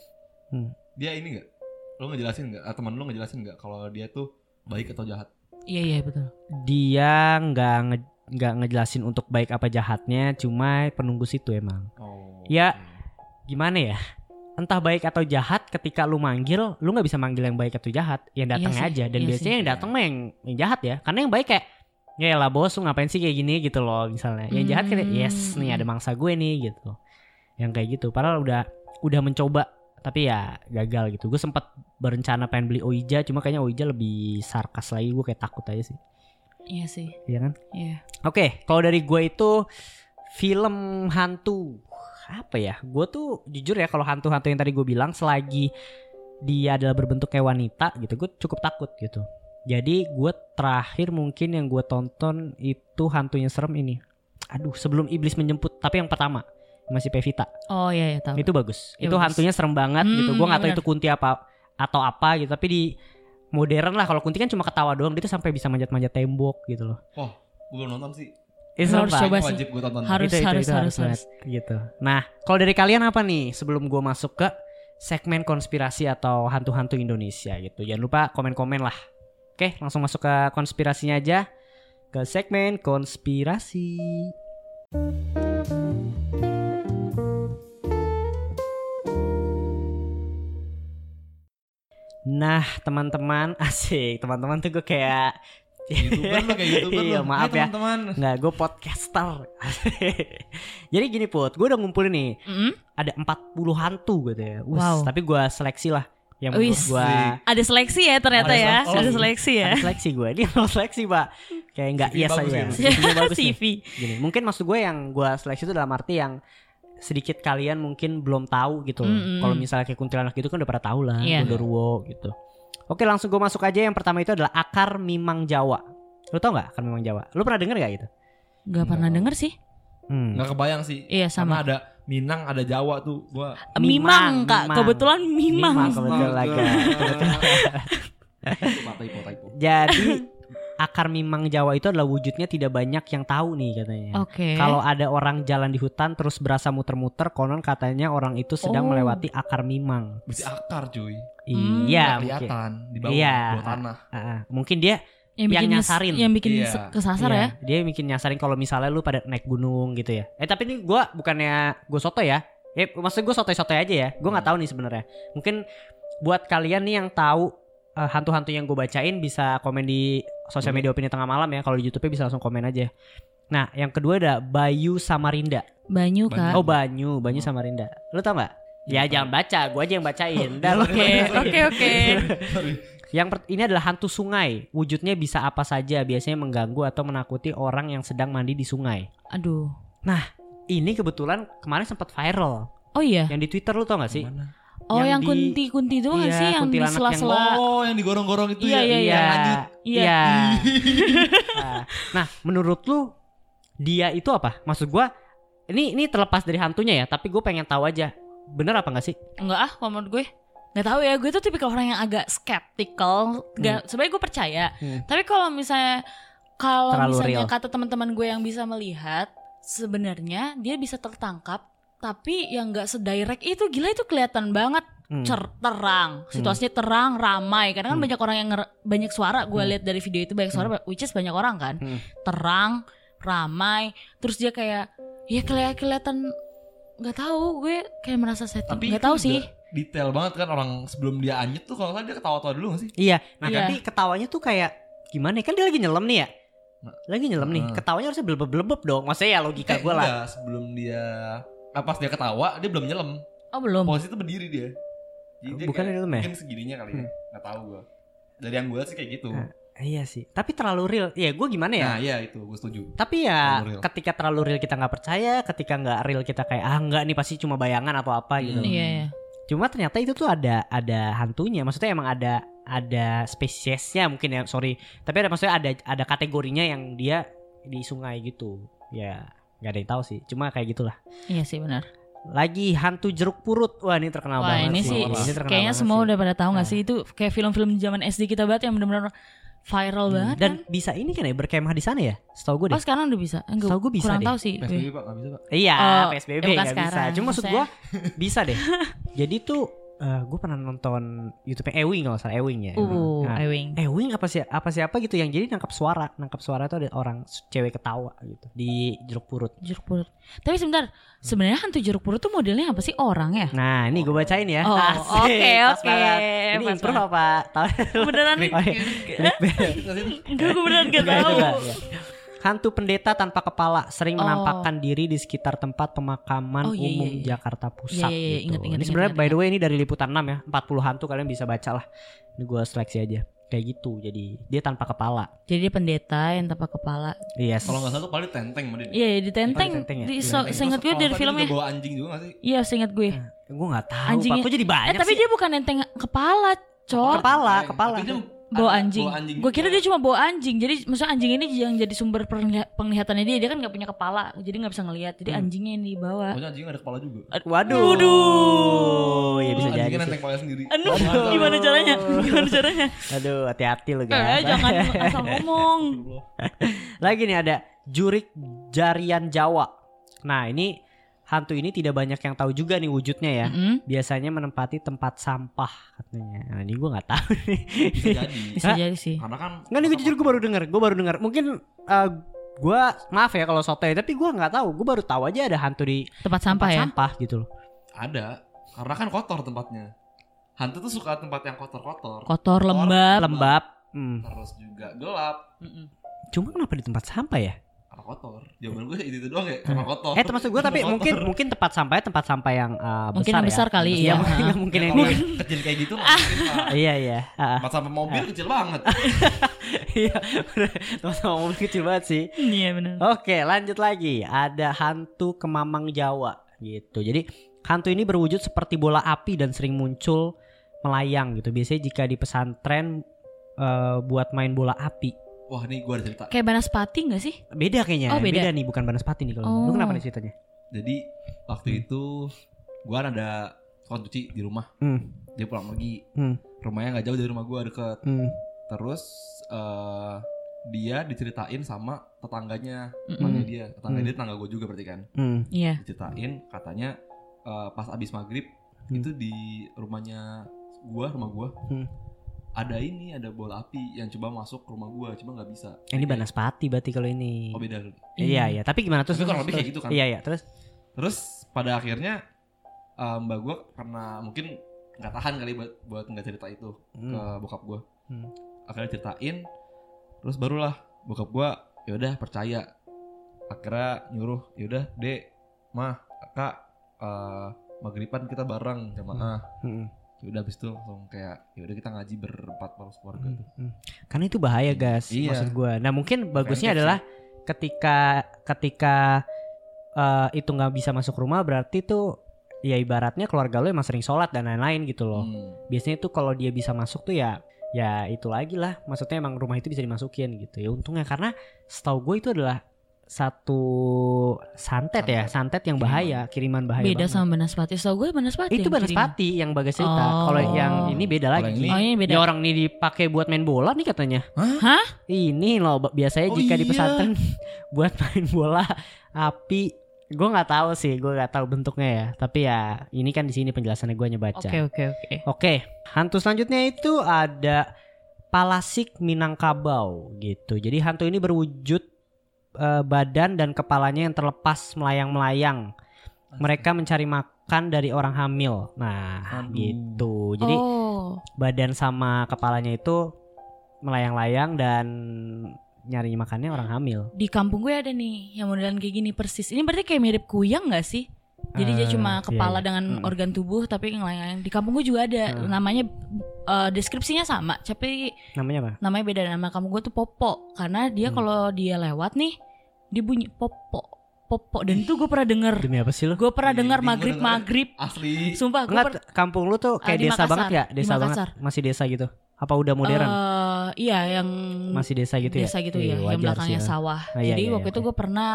[SPEAKER 1] Hmm.
[SPEAKER 2] Dia ini enggak? Lo ngejelasin enggak? Atau teman lo ngejelasin enggak kalau dia tuh baik atau jahat?
[SPEAKER 3] Iya iya betul.
[SPEAKER 1] dia nggak nge- nggak ngejelasin untuk baik apa jahatnya cuma penunggu situ emang
[SPEAKER 2] Oh.
[SPEAKER 1] Ya. gimana ya entah baik atau jahat ketika lu manggil lu nggak bisa manggil yang baik atau jahat. Yang
[SPEAKER 3] Iya
[SPEAKER 1] datangnya
[SPEAKER 3] sih,
[SPEAKER 1] aja. Dan
[SPEAKER 3] iya
[SPEAKER 1] biasanya
[SPEAKER 3] sih.
[SPEAKER 1] yang datang mah yang, yang jahat ya. Karena yang baik kayak ya lah bos lu ngapain sih kayak gini? Gitu loh misalnya. Yang jahat kayak
[SPEAKER 3] Hmm.
[SPEAKER 1] yes nih ada mangsa gue nih gitu. Yang kayak gitu. Padahal udah udah mencoba tapi ya gagal gitu. Gue sempat berencana pengen beli Oija cuma kayaknya Oija lebih sarkas lagi. Gue kayak takut aja sih.
[SPEAKER 3] Iya sih.
[SPEAKER 1] Iya kan?
[SPEAKER 3] Iya.
[SPEAKER 1] Oke, kalau dari gue itu film hantu apa ya? Gue tuh jujur ya kalau hantu-hantu yang tadi gue bilang selagi dia adalah berbentuk kayak wanita gitu, gue cukup takut gitu. Jadi gue terakhir mungkin yang gue tonton itu hantunya serem ini. Aduh, sebelum iblis menjemput, tapi yang pertama masih Pevita.
[SPEAKER 3] Oh iya iya tahu.
[SPEAKER 1] Itu bagus.
[SPEAKER 3] Ya,
[SPEAKER 1] itu
[SPEAKER 3] bagus.
[SPEAKER 1] hantunya serem banget gitu.
[SPEAKER 3] Hmm,
[SPEAKER 1] Gue nggak tahu
[SPEAKER 3] bener.
[SPEAKER 1] itu kunti apa atau apa gitu, tapi di modern lah kalau kunti kan cuma ketawa doang dia tuh sampai bisa manjat-manjat tembok gitu loh.
[SPEAKER 2] Oh, gue belum nonton sih.
[SPEAKER 1] Eh,
[SPEAKER 3] Lo harus
[SPEAKER 1] sumpah.
[SPEAKER 3] coba sih.
[SPEAKER 2] wajib gue tonton.
[SPEAKER 3] Harus,
[SPEAKER 1] itu, itu,
[SPEAKER 3] harus,
[SPEAKER 1] itu
[SPEAKER 3] harus,
[SPEAKER 1] banget, gitu. Nah, kalau dari kalian apa nih sebelum gue masuk ke segmen konspirasi atau hantu-hantu Indonesia gitu. Jangan lupa komen-komen lah. Oke, langsung masuk ke konspirasinya aja. Ke segmen konspirasi. Nah, teman-teman, asik. Teman-teman tuh gue kayak
[SPEAKER 2] YouTuber lu kayak YouTuber
[SPEAKER 1] Iya, maaf
[SPEAKER 2] Hai,
[SPEAKER 1] ya.
[SPEAKER 2] teman-teman.
[SPEAKER 1] Nggak, gue podcaster. Jadi gini Put, gue udah ngumpulin nih
[SPEAKER 3] Mm?
[SPEAKER 1] ada 40 hantu gitu ya. Wus,
[SPEAKER 3] Wow.
[SPEAKER 1] Tapi gue seleksi lah yang menurut
[SPEAKER 3] Wis.
[SPEAKER 1] gue
[SPEAKER 3] Ada seleksi ya ternyata
[SPEAKER 2] Ada
[SPEAKER 3] ya.
[SPEAKER 2] seleksi.
[SPEAKER 3] Ada seleksi ya.
[SPEAKER 1] ada seleksi gue. Ini no seleksi pak. Kayak nggak
[SPEAKER 2] CV
[SPEAKER 1] yes aja.
[SPEAKER 2] ya.
[SPEAKER 1] Nih.
[SPEAKER 3] CV.
[SPEAKER 1] Gini, mungkin maksud gue yang gue seleksi itu dalam arti yang sedikit kalian mungkin belum tahu gitu.
[SPEAKER 3] Mm-mm.
[SPEAKER 1] Kalau misalnya kayak kuntilanak gitu kan udah pada tahu lah,
[SPEAKER 3] Iya.
[SPEAKER 1] Gondorwo gitu. Oke langsung gue masuk aja yang pertama itu adalah akar mimang Jawa. Lu tau nggak akar mimang Jawa? Lu pernah denger gak gitu?
[SPEAKER 3] Gak pernah denger sih.
[SPEAKER 1] Hmm.
[SPEAKER 2] Nggak kebayang sih.
[SPEAKER 3] Iya
[SPEAKER 2] Karena
[SPEAKER 3] sama.
[SPEAKER 2] ada Minang, ada Jawa tuh. Gua
[SPEAKER 3] Mimang,
[SPEAKER 1] Mimang,
[SPEAKER 3] kak.
[SPEAKER 1] mimang.
[SPEAKER 3] Kebetulan mimang.
[SPEAKER 1] Mimang, kebetulan. Kebetulan. Jadi akar mimang Jawa itu adalah wujudnya tidak banyak yang tahu nih katanya.
[SPEAKER 3] Oke.
[SPEAKER 1] Kalau ada orang jalan di hutan terus berasa muter-muter, konon katanya orang itu sedang
[SPEAKER 3] Oh.
[SPEAKER 1] melewati akar mimang.
[SPEAKER 2] Bisa akar cuy.
[SPEAKER 3] Hmm.
[SPEAKER 1] Iya,
[SPEAKER 2] Nggak
[SPEAKER 1] mungkin.
[SPEAKER 2] kelihatan di bawah,
[SPEAKER 1] Iya.
[SPEAKER 2] bawah tanah.
[SPEAKER 1] Ah, ah. mungkin dia
[SPEAKER 3] yang
[SPEAKER 1] yang
[SPEAKER 3] bikin nyes-
[SPEAKER 1] nyasarin.
[SPEAKER 3] Yang bikin
[SPEAKER 2] Iya.
[SPEAKER 3] se- kesasar
[SPEAKER 1] iya,
[SPEAKER 3] ya.
[SPEAKER 1] Dia bikin nyasarin kalau misalnya lu pada naik gunung gitu ya. Eh tapi ini gua bukannya gue soto ya. Eh maksud gue sotoy-sotoy aja ya. Gue nggak tahu nih sebenarnya. Mungkin buat kalian nih yang tahu eh, hantu-hantu yang gue bacain bisa komen di sosial media opini tengah malam ya. Kalau di YouTube bisa langsung komen aja. Nah, yang kedua ada Bayu Samarinda.
[SPEAKER 3] Banyu kak.
[SPEAKER 1] Oh, Banyu, Banyu
[SPEAKER 2] Oh.
[SPEAKER 1] Samarinda. Lu tau nggak? Ya
[SPEAKER 2] Iya,
[SPEAKER 1] jangan baca, gue aja yang bacain. Dah,
[SPEAKER 3] Oke, oke, oke.
[SPEAKER 1] Yang per- ini adalah hantu sungai. Wujudnya bisa apa saja, biasanya mengganggu atau menakuti orang yang sedang mandi di sungai.
[SPEAKER 3] Aduh.
[SPEAKER 1] Ini kebetulan kemarin sempat viral.
[SPEAKER 3] Oh iya.
[SPEAKER 1] Yang di Twitter lu tau gak sih?
[SPEAKER 2] Mana?
[SPEAKER 3] Oh
[SPEAKER 1] Yang
[SPEAKER 3] yang
[SPEAKER 1] di-
[SPEAKER 3] kunti-kunti itu nggak
[SPEAKER 1] Iya,
[SPEAKER 3] sih yang di sela-sela.
[SPEAKER 2] Oh, yang digorong-gorong itu
[SPEAKER 3] Iya,
[SPEAKER 2] ya.
[SPEAKER 3] iya, iya.
[SPEAKER 2] Yang lanjut.
[SPEAKER 3] Iya.
[SPEAKER 1] Iya. Nah, nah, menurut lu dia itu apa? Maksud gua ini ini terlepas dari hantunya ya, tapi gue pengen tahu aja. Bener apa gak sih?
[SPEAKER 3] Enggak ah, kalau menurut gue. Nggak tahu ya, gue tuh tipikal orang yang agak skeptical. Gak, sebenarnya gue percaya.
[SPEAKER 1] Hmm.
[SPEAKER 3] Tapi kalau misalnya kalau misalnya
[SPEAKER 1] real.
[SPEAKER 3] kata teman-teman gue yang bisa melihat, sebenarnya dia bisa tertangkap. Tapi yang nggak sedirect itu gila itu kelihatan banget
[SPEAKER 1] Hmm.
[SPEAKER 3] cer terang situasinya terang ramai karena kan
[SPEAKER 1] Hmm.
[SPEAKER 3] banyak orang yang banyak suara gue
[SPEAKER 1] Hmm.
[SPEAKER 3] lihat dari video itu banyak suara which is banyak orang kan
[SPEAKER 1] Hmm.
[SPEAKER 3] terang ramai terus dia kayak ya kelihatan kelihatan nggak tahu gue kayak merasa setting
[SPEAKER 2] Tapi
[SPEAKER 3] nggak tahu sih
[SPEAKER 2] Detail banget kan orang sebelum dia anyut tuh kalau dia ketawa-tawa dulu gak sih?
[SPEAKER 1] Iya, nah
[SPEAKER 3] Iya.
[SPEAKER 1] tapi ketawanya tuh kayak gimana ya? Kan dia lagi nyelam nih ya.
[SPEAKER 2] Nah.
[SPEAKER 1] Lagi nyelam nih. Ketawanya harusnya belebeb-belebeb dong. Maksudnya ya logika
[SPEAKER 2] Eh,
[SPEAKER 1] gue lah.
[SPEAKER 2] sebelum dia ah, pas dia ketawa dia belum nyelam.
[SPEAKER 3] oh belum
[SPEAKER 2] Posisi itu berdiri dia. Jadi dia
[SPEAKER 1] Bukan dalam ya?
[SPEAKER 2] Mungkin segininya kali ya.
[SPEAKER 1] Hmm.
[SPEAKER 2] Nggak tahu gua. Dari yang gue lihat sih kayak gitu.
[SPEAKER 1] Nah, Iya sih. Tapi terlalu real. Ya gue gimana ya?
[SPEAKER 2] Nah, iya itu gue setuju.
[SPEAKER 1] Tapi ya
[SPEAKER 2] Terlalu
[SPEAKER 1] ketika terlalu real kita nggak percaya, ketika nggak real kita kayak ah nggak nih pasti cuma bayangan atau apa gitu.
[SPEAKER 2] Hmm.
[SPEAKER 3] iya iya
[SPEAKER 1] Cuma ternyata itu tuh ada ada hantunya. Maksudnya emang ada ada spesiesnya mungkin ya sorry. Tapi ada maksudnya ada ada kategorinya yang dia di sungai gitu. Ya nggak ada yang tahu sih. Cuma kayak gitulah.
[SPEAKER 3] iya sih benar
[SPEAKER 1] Lagi hantu jeruk purut. Wah ini terkenal
[SPEAKER 3] wah
[SPEAKER 1] banget
[SPEAKER 3] ini sih
[SPEAKER 1] Ini terkenal
[SPEAKER 3] kayaknya semua
[SPEAKER 1] sih.
[SPEAKER 3] udah pada tahu nggak
[SPEAKER 1] Nah.
[SPEAKER 3] sih itu kayak film-film zaman SD kita banget yang benar-benar viral
[SPEAKER 1] Hmm,
[SPEAKER 3] banget
[SPEAKER 1] Dan
[SPEAKER 3] kan?
[SPEAKER 1] bisa ini kan ya berkemah di sana ya? Setahu gue deh.
[SPEAKER 3] oh sekarang udah bisa Enggak,
[SPEAKER 1] Setahu gue bisa
[SPEAKER 3] kurang
[SPEAKER 1] deh.
[SPEAKER 3] tahu sih.
[SPEAKER 2] PSBB pak nggak bisa pak.
[SPEAKER 1] Iya,
[SPEAKER 3] Oh,
[SPEAKER 1] PSBB
[SPEAKER 3] ya bukan
[SPEAKER 1] nggak bisa. Cuma maksud gue bisa deh. Jadi tuh gue pernah nonton YouTube Ewing kalau salah Ewing ya.
[SPEAKER 3] uh
[SPEAKER 1] Nah,
[SPEAKER 3] Ewing
[SPEAKER 1] Ewing apa sih apa siapa gitu yang jadi nangkap suara, nangkap suara itu ada orang cewek ketawa gitu di jeruk purut.
[SPEAKER 3] jeruk purut tapi sebentar sebenarnya hantu jeruk purut tuh modelnya apa sih orang ya
[SPEAKER 1] Nah, ini gue bacain ya.
[SPEAKER 3] Oh, oke, oke,
[SPEAKER 1] banget. Ini improve apa? Tahu?
[SPEAKER 3] beneran
[SPEAKER 1] Oh, iya.
[SPEAKER 3] enggak gue beneran gak tahu.
[SPEAKER 1] Hantu pendeta tanpa kepala sering
[SPEAKER 3] Oh.
[SPEAKER 1] menampakkan diri di sekitar tempat pemakaman
[SPEAKER 3] Oh, iya,
[SPEAKER 1] umum
[SPEAKER 3] iya, iya.
[SPEAKER 1] Jakarta Pusat
[SPEAKER 3] Iya, iya, iya,
[SPEAKER 1] gitu.
[SPEAKER 3] ingat, ingat,
[SPEAKER 1] ini sebenarnya by the way ini dari liputan 6 ya. 40 hantu kalian bisa baca lah. Ini gue seleksi aja. Kayak gitu. Jadi dia tanpa kepala.
[SPEAKER 3] jadi dia pendeta yang tanpa kepala
[SPEAKER 1] Yes.
[SPEAKER 2] Kalau nggak salah tuh paling tenteng sama dia.
[SPEAKER 3] iya iya,
[SPEAKER 1] ya?
[SPEAKER 3] di
[SPEAKER 1] Iya.
[SPEAKER 3] so, seinget gue dari filmnya
[SPEAKER 2] bawa anjing juga gak sih?
[SPEAKER 3] iya seinget gue
[SPEAKER 1] gue nggak tahu.
[SPEAKER 3] Anjingnya-
[SPEAKER 1] Pak. Kok jadi
[SPEAKER 3] eh
[SPEAKER 1] banyak
[SPEAKER 3] tapi
[SPEAKER 1] sih?
[SPEAKER 3] dia bukan nenteng kepala cok
[SPEAKER 1] Kepala,
[SPEAKER 2] Tapi
[SPEAKER 1] kepala.
[SPEAKER 2] dia
[SPEAKER 3] bawa anjing.
[SPEAKER 2] bawa anjing
[SPEAKER 3] Gue kira dia cuma bawa anjing. Jadi maksudnya anjing ini yang jadi sumber penglihatannya dia. Dia kan nggak punya kepala, jadi nggak bisa ngelihat. Jadi
[SPEAKER 1] Hmm.
[SPEAKER 3] anjingnya yang dibawa.
[SPEAKER 2] Pokoknya anjing ada kepala juga.
[SPEAKER 1] Waduh.
[SPEAKER 3] Waduh.
[SPEAKER 1] Ya bisa jadi.
[SPEAKER 2] Anjingnya
[SPEAKER 1] sih.
[SPEAKER 2] nenteng kepala sendiri.
[SPEAKER 3] Aduh, gimana caranya? Gimana caranya?
[SPEAKER 1] Aduh, hati-hati lu
[SPEAKER 3] Eh,
[SPEAKER 1] guys.
[SPEAKER 3] jangan asal ngomong.
[SPEAKER 1] Lagi nih ada jurik Jarian Jawa. Nah, ini hantu ini tidak banyak yang tahu juga nih wujudnya ya.
[SPEAKER 3] Mm-mm.
[SPEAKER 1] Biasanya menempati tempat sampah katanya. Nah, ini gue nggak tahu nih.
[SPEAKER 2] Bisa jadi.
[SPEAKER 3] Bisa
[SPEAKER 1] Hah?
[SPEAKER 3] jadi sih.
[SPEAKER 2] Karena kan
[SPEAKER 1] Nggak nih gue jujur gue baru denger. Gue baru denger. Mungkin eh, gue maaf ya kalau sotoy, tapi gue nggak tahu. Gue baru tahu aja ada hantu di
[SPEAKER 3] Tempat sampah
[SPEAKER 1] tempat
[SPEAKER 3] ya.
[SPEAKER 1] sampah gitu loh.
[SPEAKER 2] ada. Karena kan kotor tempatnya. Hantu tuh suka tempat yang kotor-kotor.
[SPEAKER 3] Kotor, lembab.
[SPEAKER 1] Lembab. Hmm.
[SPEAKER 2] Terus juga gelap.
[SPEAKER 3] Mm-mm.
[SPEAKER 1] Cuma kenapa di tempat sampah ya?
[SPEAKER 2] Karena kotor. Jawaban gue itu, itu doang ya. Karena kotor.
[SPEAKER 1] Eh termasuk gue tapi
[SPEAKER 2] Karena
[SPEAKER 1] mungkin
[SPEAKER 2] kotor.
[SPEAKER 1] mungkin tempat sampahnya tempat sampah yang eh,
[SPEAKER 3] Mungkin
[SPEAKER 1] besar
[SPEAKER 3] yang besar
[SPEAKER 1] ya.
[SPEAKER 3] kali
[SPEAKER 1] Iya
[SPEAKER 3] ya.
[SPEAKER 1] mungkin nggak mungkin
[SPEAKER 2] Ya,
[SPEAKER 1] ini.
[SPEAKER 2] yang kecil kayak gitu lah.
[SPEAKER 1] Iya iya. Ah,
[SPEAKER 2] Tempat sampah mobil kecil banget.
[SPEAKER 1] Iya. Sama mobil kecil banget sih.
[SPEAKER 3] Iya benar.
[SPEAKER 1] Oke lanjut lagi. Ada hantu kemamang Jawa gitu. Jadi hantu ini berwujud seperti bola api dan sering muncul melayang gitu. Biasanya jika di pesantren eh, buat main bola api.
[SPEAKER 2] Wah ini gue ada cerita.
[SPEAKER 3] Kayak Banaspati gak sih?
[SPEAKER 1] Beda kayaknya.
[SPEAKER 3] Oh, beda.
[SPEAKER 1] nih bukan Banaspati nih kalau.
[SPEAKER 3] Oh.
[SPEAKER 1] Lu kenapa nih ceritanya?
[SPEAKER 2] Jadi waktu
[SPEAKER 1] Hmm.
[SPEAKER 2] itu gue ada tukang cuci di rumah.
[SPEAKER 1] Hmm.
[SPEAKER 2] Dia pulang pergi.
[SPEAKER 1] Hmm.
[SPEAKER 2] Rumahnya nggak jauh dari rumah gue deket.
[SPEAKER 1] Hmm.
[SPEAKER 2] Terus eh dia diceritain sama tetangganya,
[SPEAKER 3] Mm-mm.
[SPEAKER 2] tetangganya dia, tetangga
[SPEAKER 1] Hmm.
[SPEAKER 2] dia tetangga gue juga berarti kan.
[SPEAKER 1] Hmm.
[SPEAKER 3] Iya.
[SPEAKER 2] Diceritain katanya eh, pas abis maghrib
[SPEAKER 1] Hmm.
[SPEAKER 2] itu di rumahnya gua, rumah gua
[SPEAKER 1] Hmm.
[SPEAKER 2] Ada ini, ada bola api yang coba masuk ke rumah gua, cuma nggak bisa.
[SPEAKER 1] Ini Banaspati berarti kalau ini.
[SPEAKER 2] Oh beda.
[SPEAKER 1] Iya iya. Tapi gimana terus?
[SPEAKER 2] Tapi kurang lebih kayak gitu kan.
[SPEAKER 1] Iya iya. Terus.
[SPEAKER 2] Terus pada akhirnya eh, mbak gua karena mungkin nggak tahan kali buat buat nggak cerita itu ke
[SPEAKER 1] Hmm.
[SPEAKER 2] bokap gua.
[SPEAKER 1] Hmm.
[SPEAKER 2] Akhirnya ceritain, terus barulah bokap gua yaudah percaya. Akhirnya nyuruh yaudah dek, mah, kak, eh maghriban kita bareng jamaah.
[SPEAKER 1] Hmm.
[SPEAKER 2] Ya udah habis itu langsung kayak ya udah kita ngaji berempat terus keluarga
[SPEAKER 1] Hmm,
[SPEAKER 2] tuh.
[SPEAKER 1] hmm. Karena itu bahaya guys,
[SPEAKER 2] Iya.
[SPEAKER 1] maksud gue. Nah mungkin bagusnya adalah ketika ketika eh, itu nggak bisa masuk rumah berarti tuh ya ibaratnya keluarga lo emang sering sholat dan lain-lain gitu loh.
[SPEAKER 2] Hmm.
[SPEAKER 1] Biasanya tuh kalau dia bisa masuk tuh ya ya itu lagi lah. Maksudnya emang rumah itu bisa dimasukin gitu ya. Untungnya karena setahu gue itu adalah satu santet, ya, santet yang bahaya, kiriman bahaya.
[SPEAKER 3] Beda
[SPEAKER 1] banget.
[SPEAKER 3] sama Banaspati. So gue Banaspati.
[SPEAKER 1] itu. Banaspati yang bagas cerita.
[SPEAKER 3] Oh.
[SPEAKER 1] Kalau yang ini beda lagi.
[SPEAKER 2] yang
[SPEAKER 3] Oh ini beda.
[SPEAKER 1] Ya orang ini dipakai buat main bola nih katanya.
[SPEAKER 3] Hah?
[SPEAKER 1] Ini loh biasanya
[SPEAKER 2] Oh
[SPEAKER 1] jika di
[SPEAKER 2] iya.
[SPEAKER 1] pesantren buat main bola api. Gue nggak tahu sih, gue nggak tahu bentuknya ya. Tapi ya ini kan di sini penjelasannya gue nyebaca.
[SPEAKER 3] Oke oke oke.
[SPEAKER 1] Oke, hantu selanjutnya itu ada Palasik Minangkabau gitu. Jadi hantu ini berwujud eh, badan dan kepalanya yang terlepas melayang-melayang. Mereka mencari makan dari orang hamil. Nah,
[SPEAKER 2] Aduh.
[SPEAKER 1] gitu. Jadi
[SPEAKER 3] oh.
[SPEAKER 1] badan sama kepalanya itu melayang-layang dan nyari makannya orang hamil.
[SPEAKER 3] di kampung gue ada nih yang modelan kayak gini persis. Ini berarti kayak mirip kuyang gak sih? Jadi dia
[SPEAKER 1] Eh,
[SPEAKER 3] cuma
[SPEAKER 1] iya,
[SPEAKER 3] kepala
[SPEAKER 1] iya.
[SPEAKER 3] dengan
[SPEAKER 1] Mm.
[SPEAKER 3] organ tubuh tapi yang lain-lain. Di kampung gue juga ada.
[SPEAKER 1] Hmm.
[SPEAKER 3] Namanya eh, deskripsinya sama, tapi
[SPEAKER 1] Namanya apa?
[SPEAKER 3] namanya beda. Nama kampung gue tuh Popo karena dia
[SPEAKER 1] Hmm.
[SPEAKER 3] kalau dia lewat nih dia bunyi Popo. Popo dan itu gue pernah denger.
[SPEAKER 1] Demi apa sih lu?
[SPEAKER 3] Gue pernah
[SPEAKER 2] Iya,
[SPEAKER 3] denger
[SPEAKER 2] iya, gua
[SPEAKER 3] maghrib
[SPEAKER 2] denger.
[SPEAKER 3] maghrib.
[SPEAKER 2] Asli.
[SPEAKER 3] Sumpah gue
[SPEAKER 1] kampung lu tuh kayak
[SPEAKER 3] Ah, di
[SPEAKER 1] desa
[SPEAKER 3] Makassar.
[SPEAKER 1] banget ya? Desa banget. Masih desa gitu. Apa udah modern?
[SPEAKER 3] Eh, iya yang
[SPEAKER 1] Masih desa gitu ya?
[SPEAKER 3] desa gitu
[SPEAKER 1] Iya,
[SPEAKER 3] ya, yang belakangnya
[SPEAKER 1] sih ya.
[SPEAKER 3] sawah.
[SPEAKER 1] Ah, iya,
[SPEAKER 3] Jadi
[SPEAKER 1] iya,
[SPEAKER 3] waktu
[SPEAKER 1] iya,
[SPEAKER 3] itu gue pernah.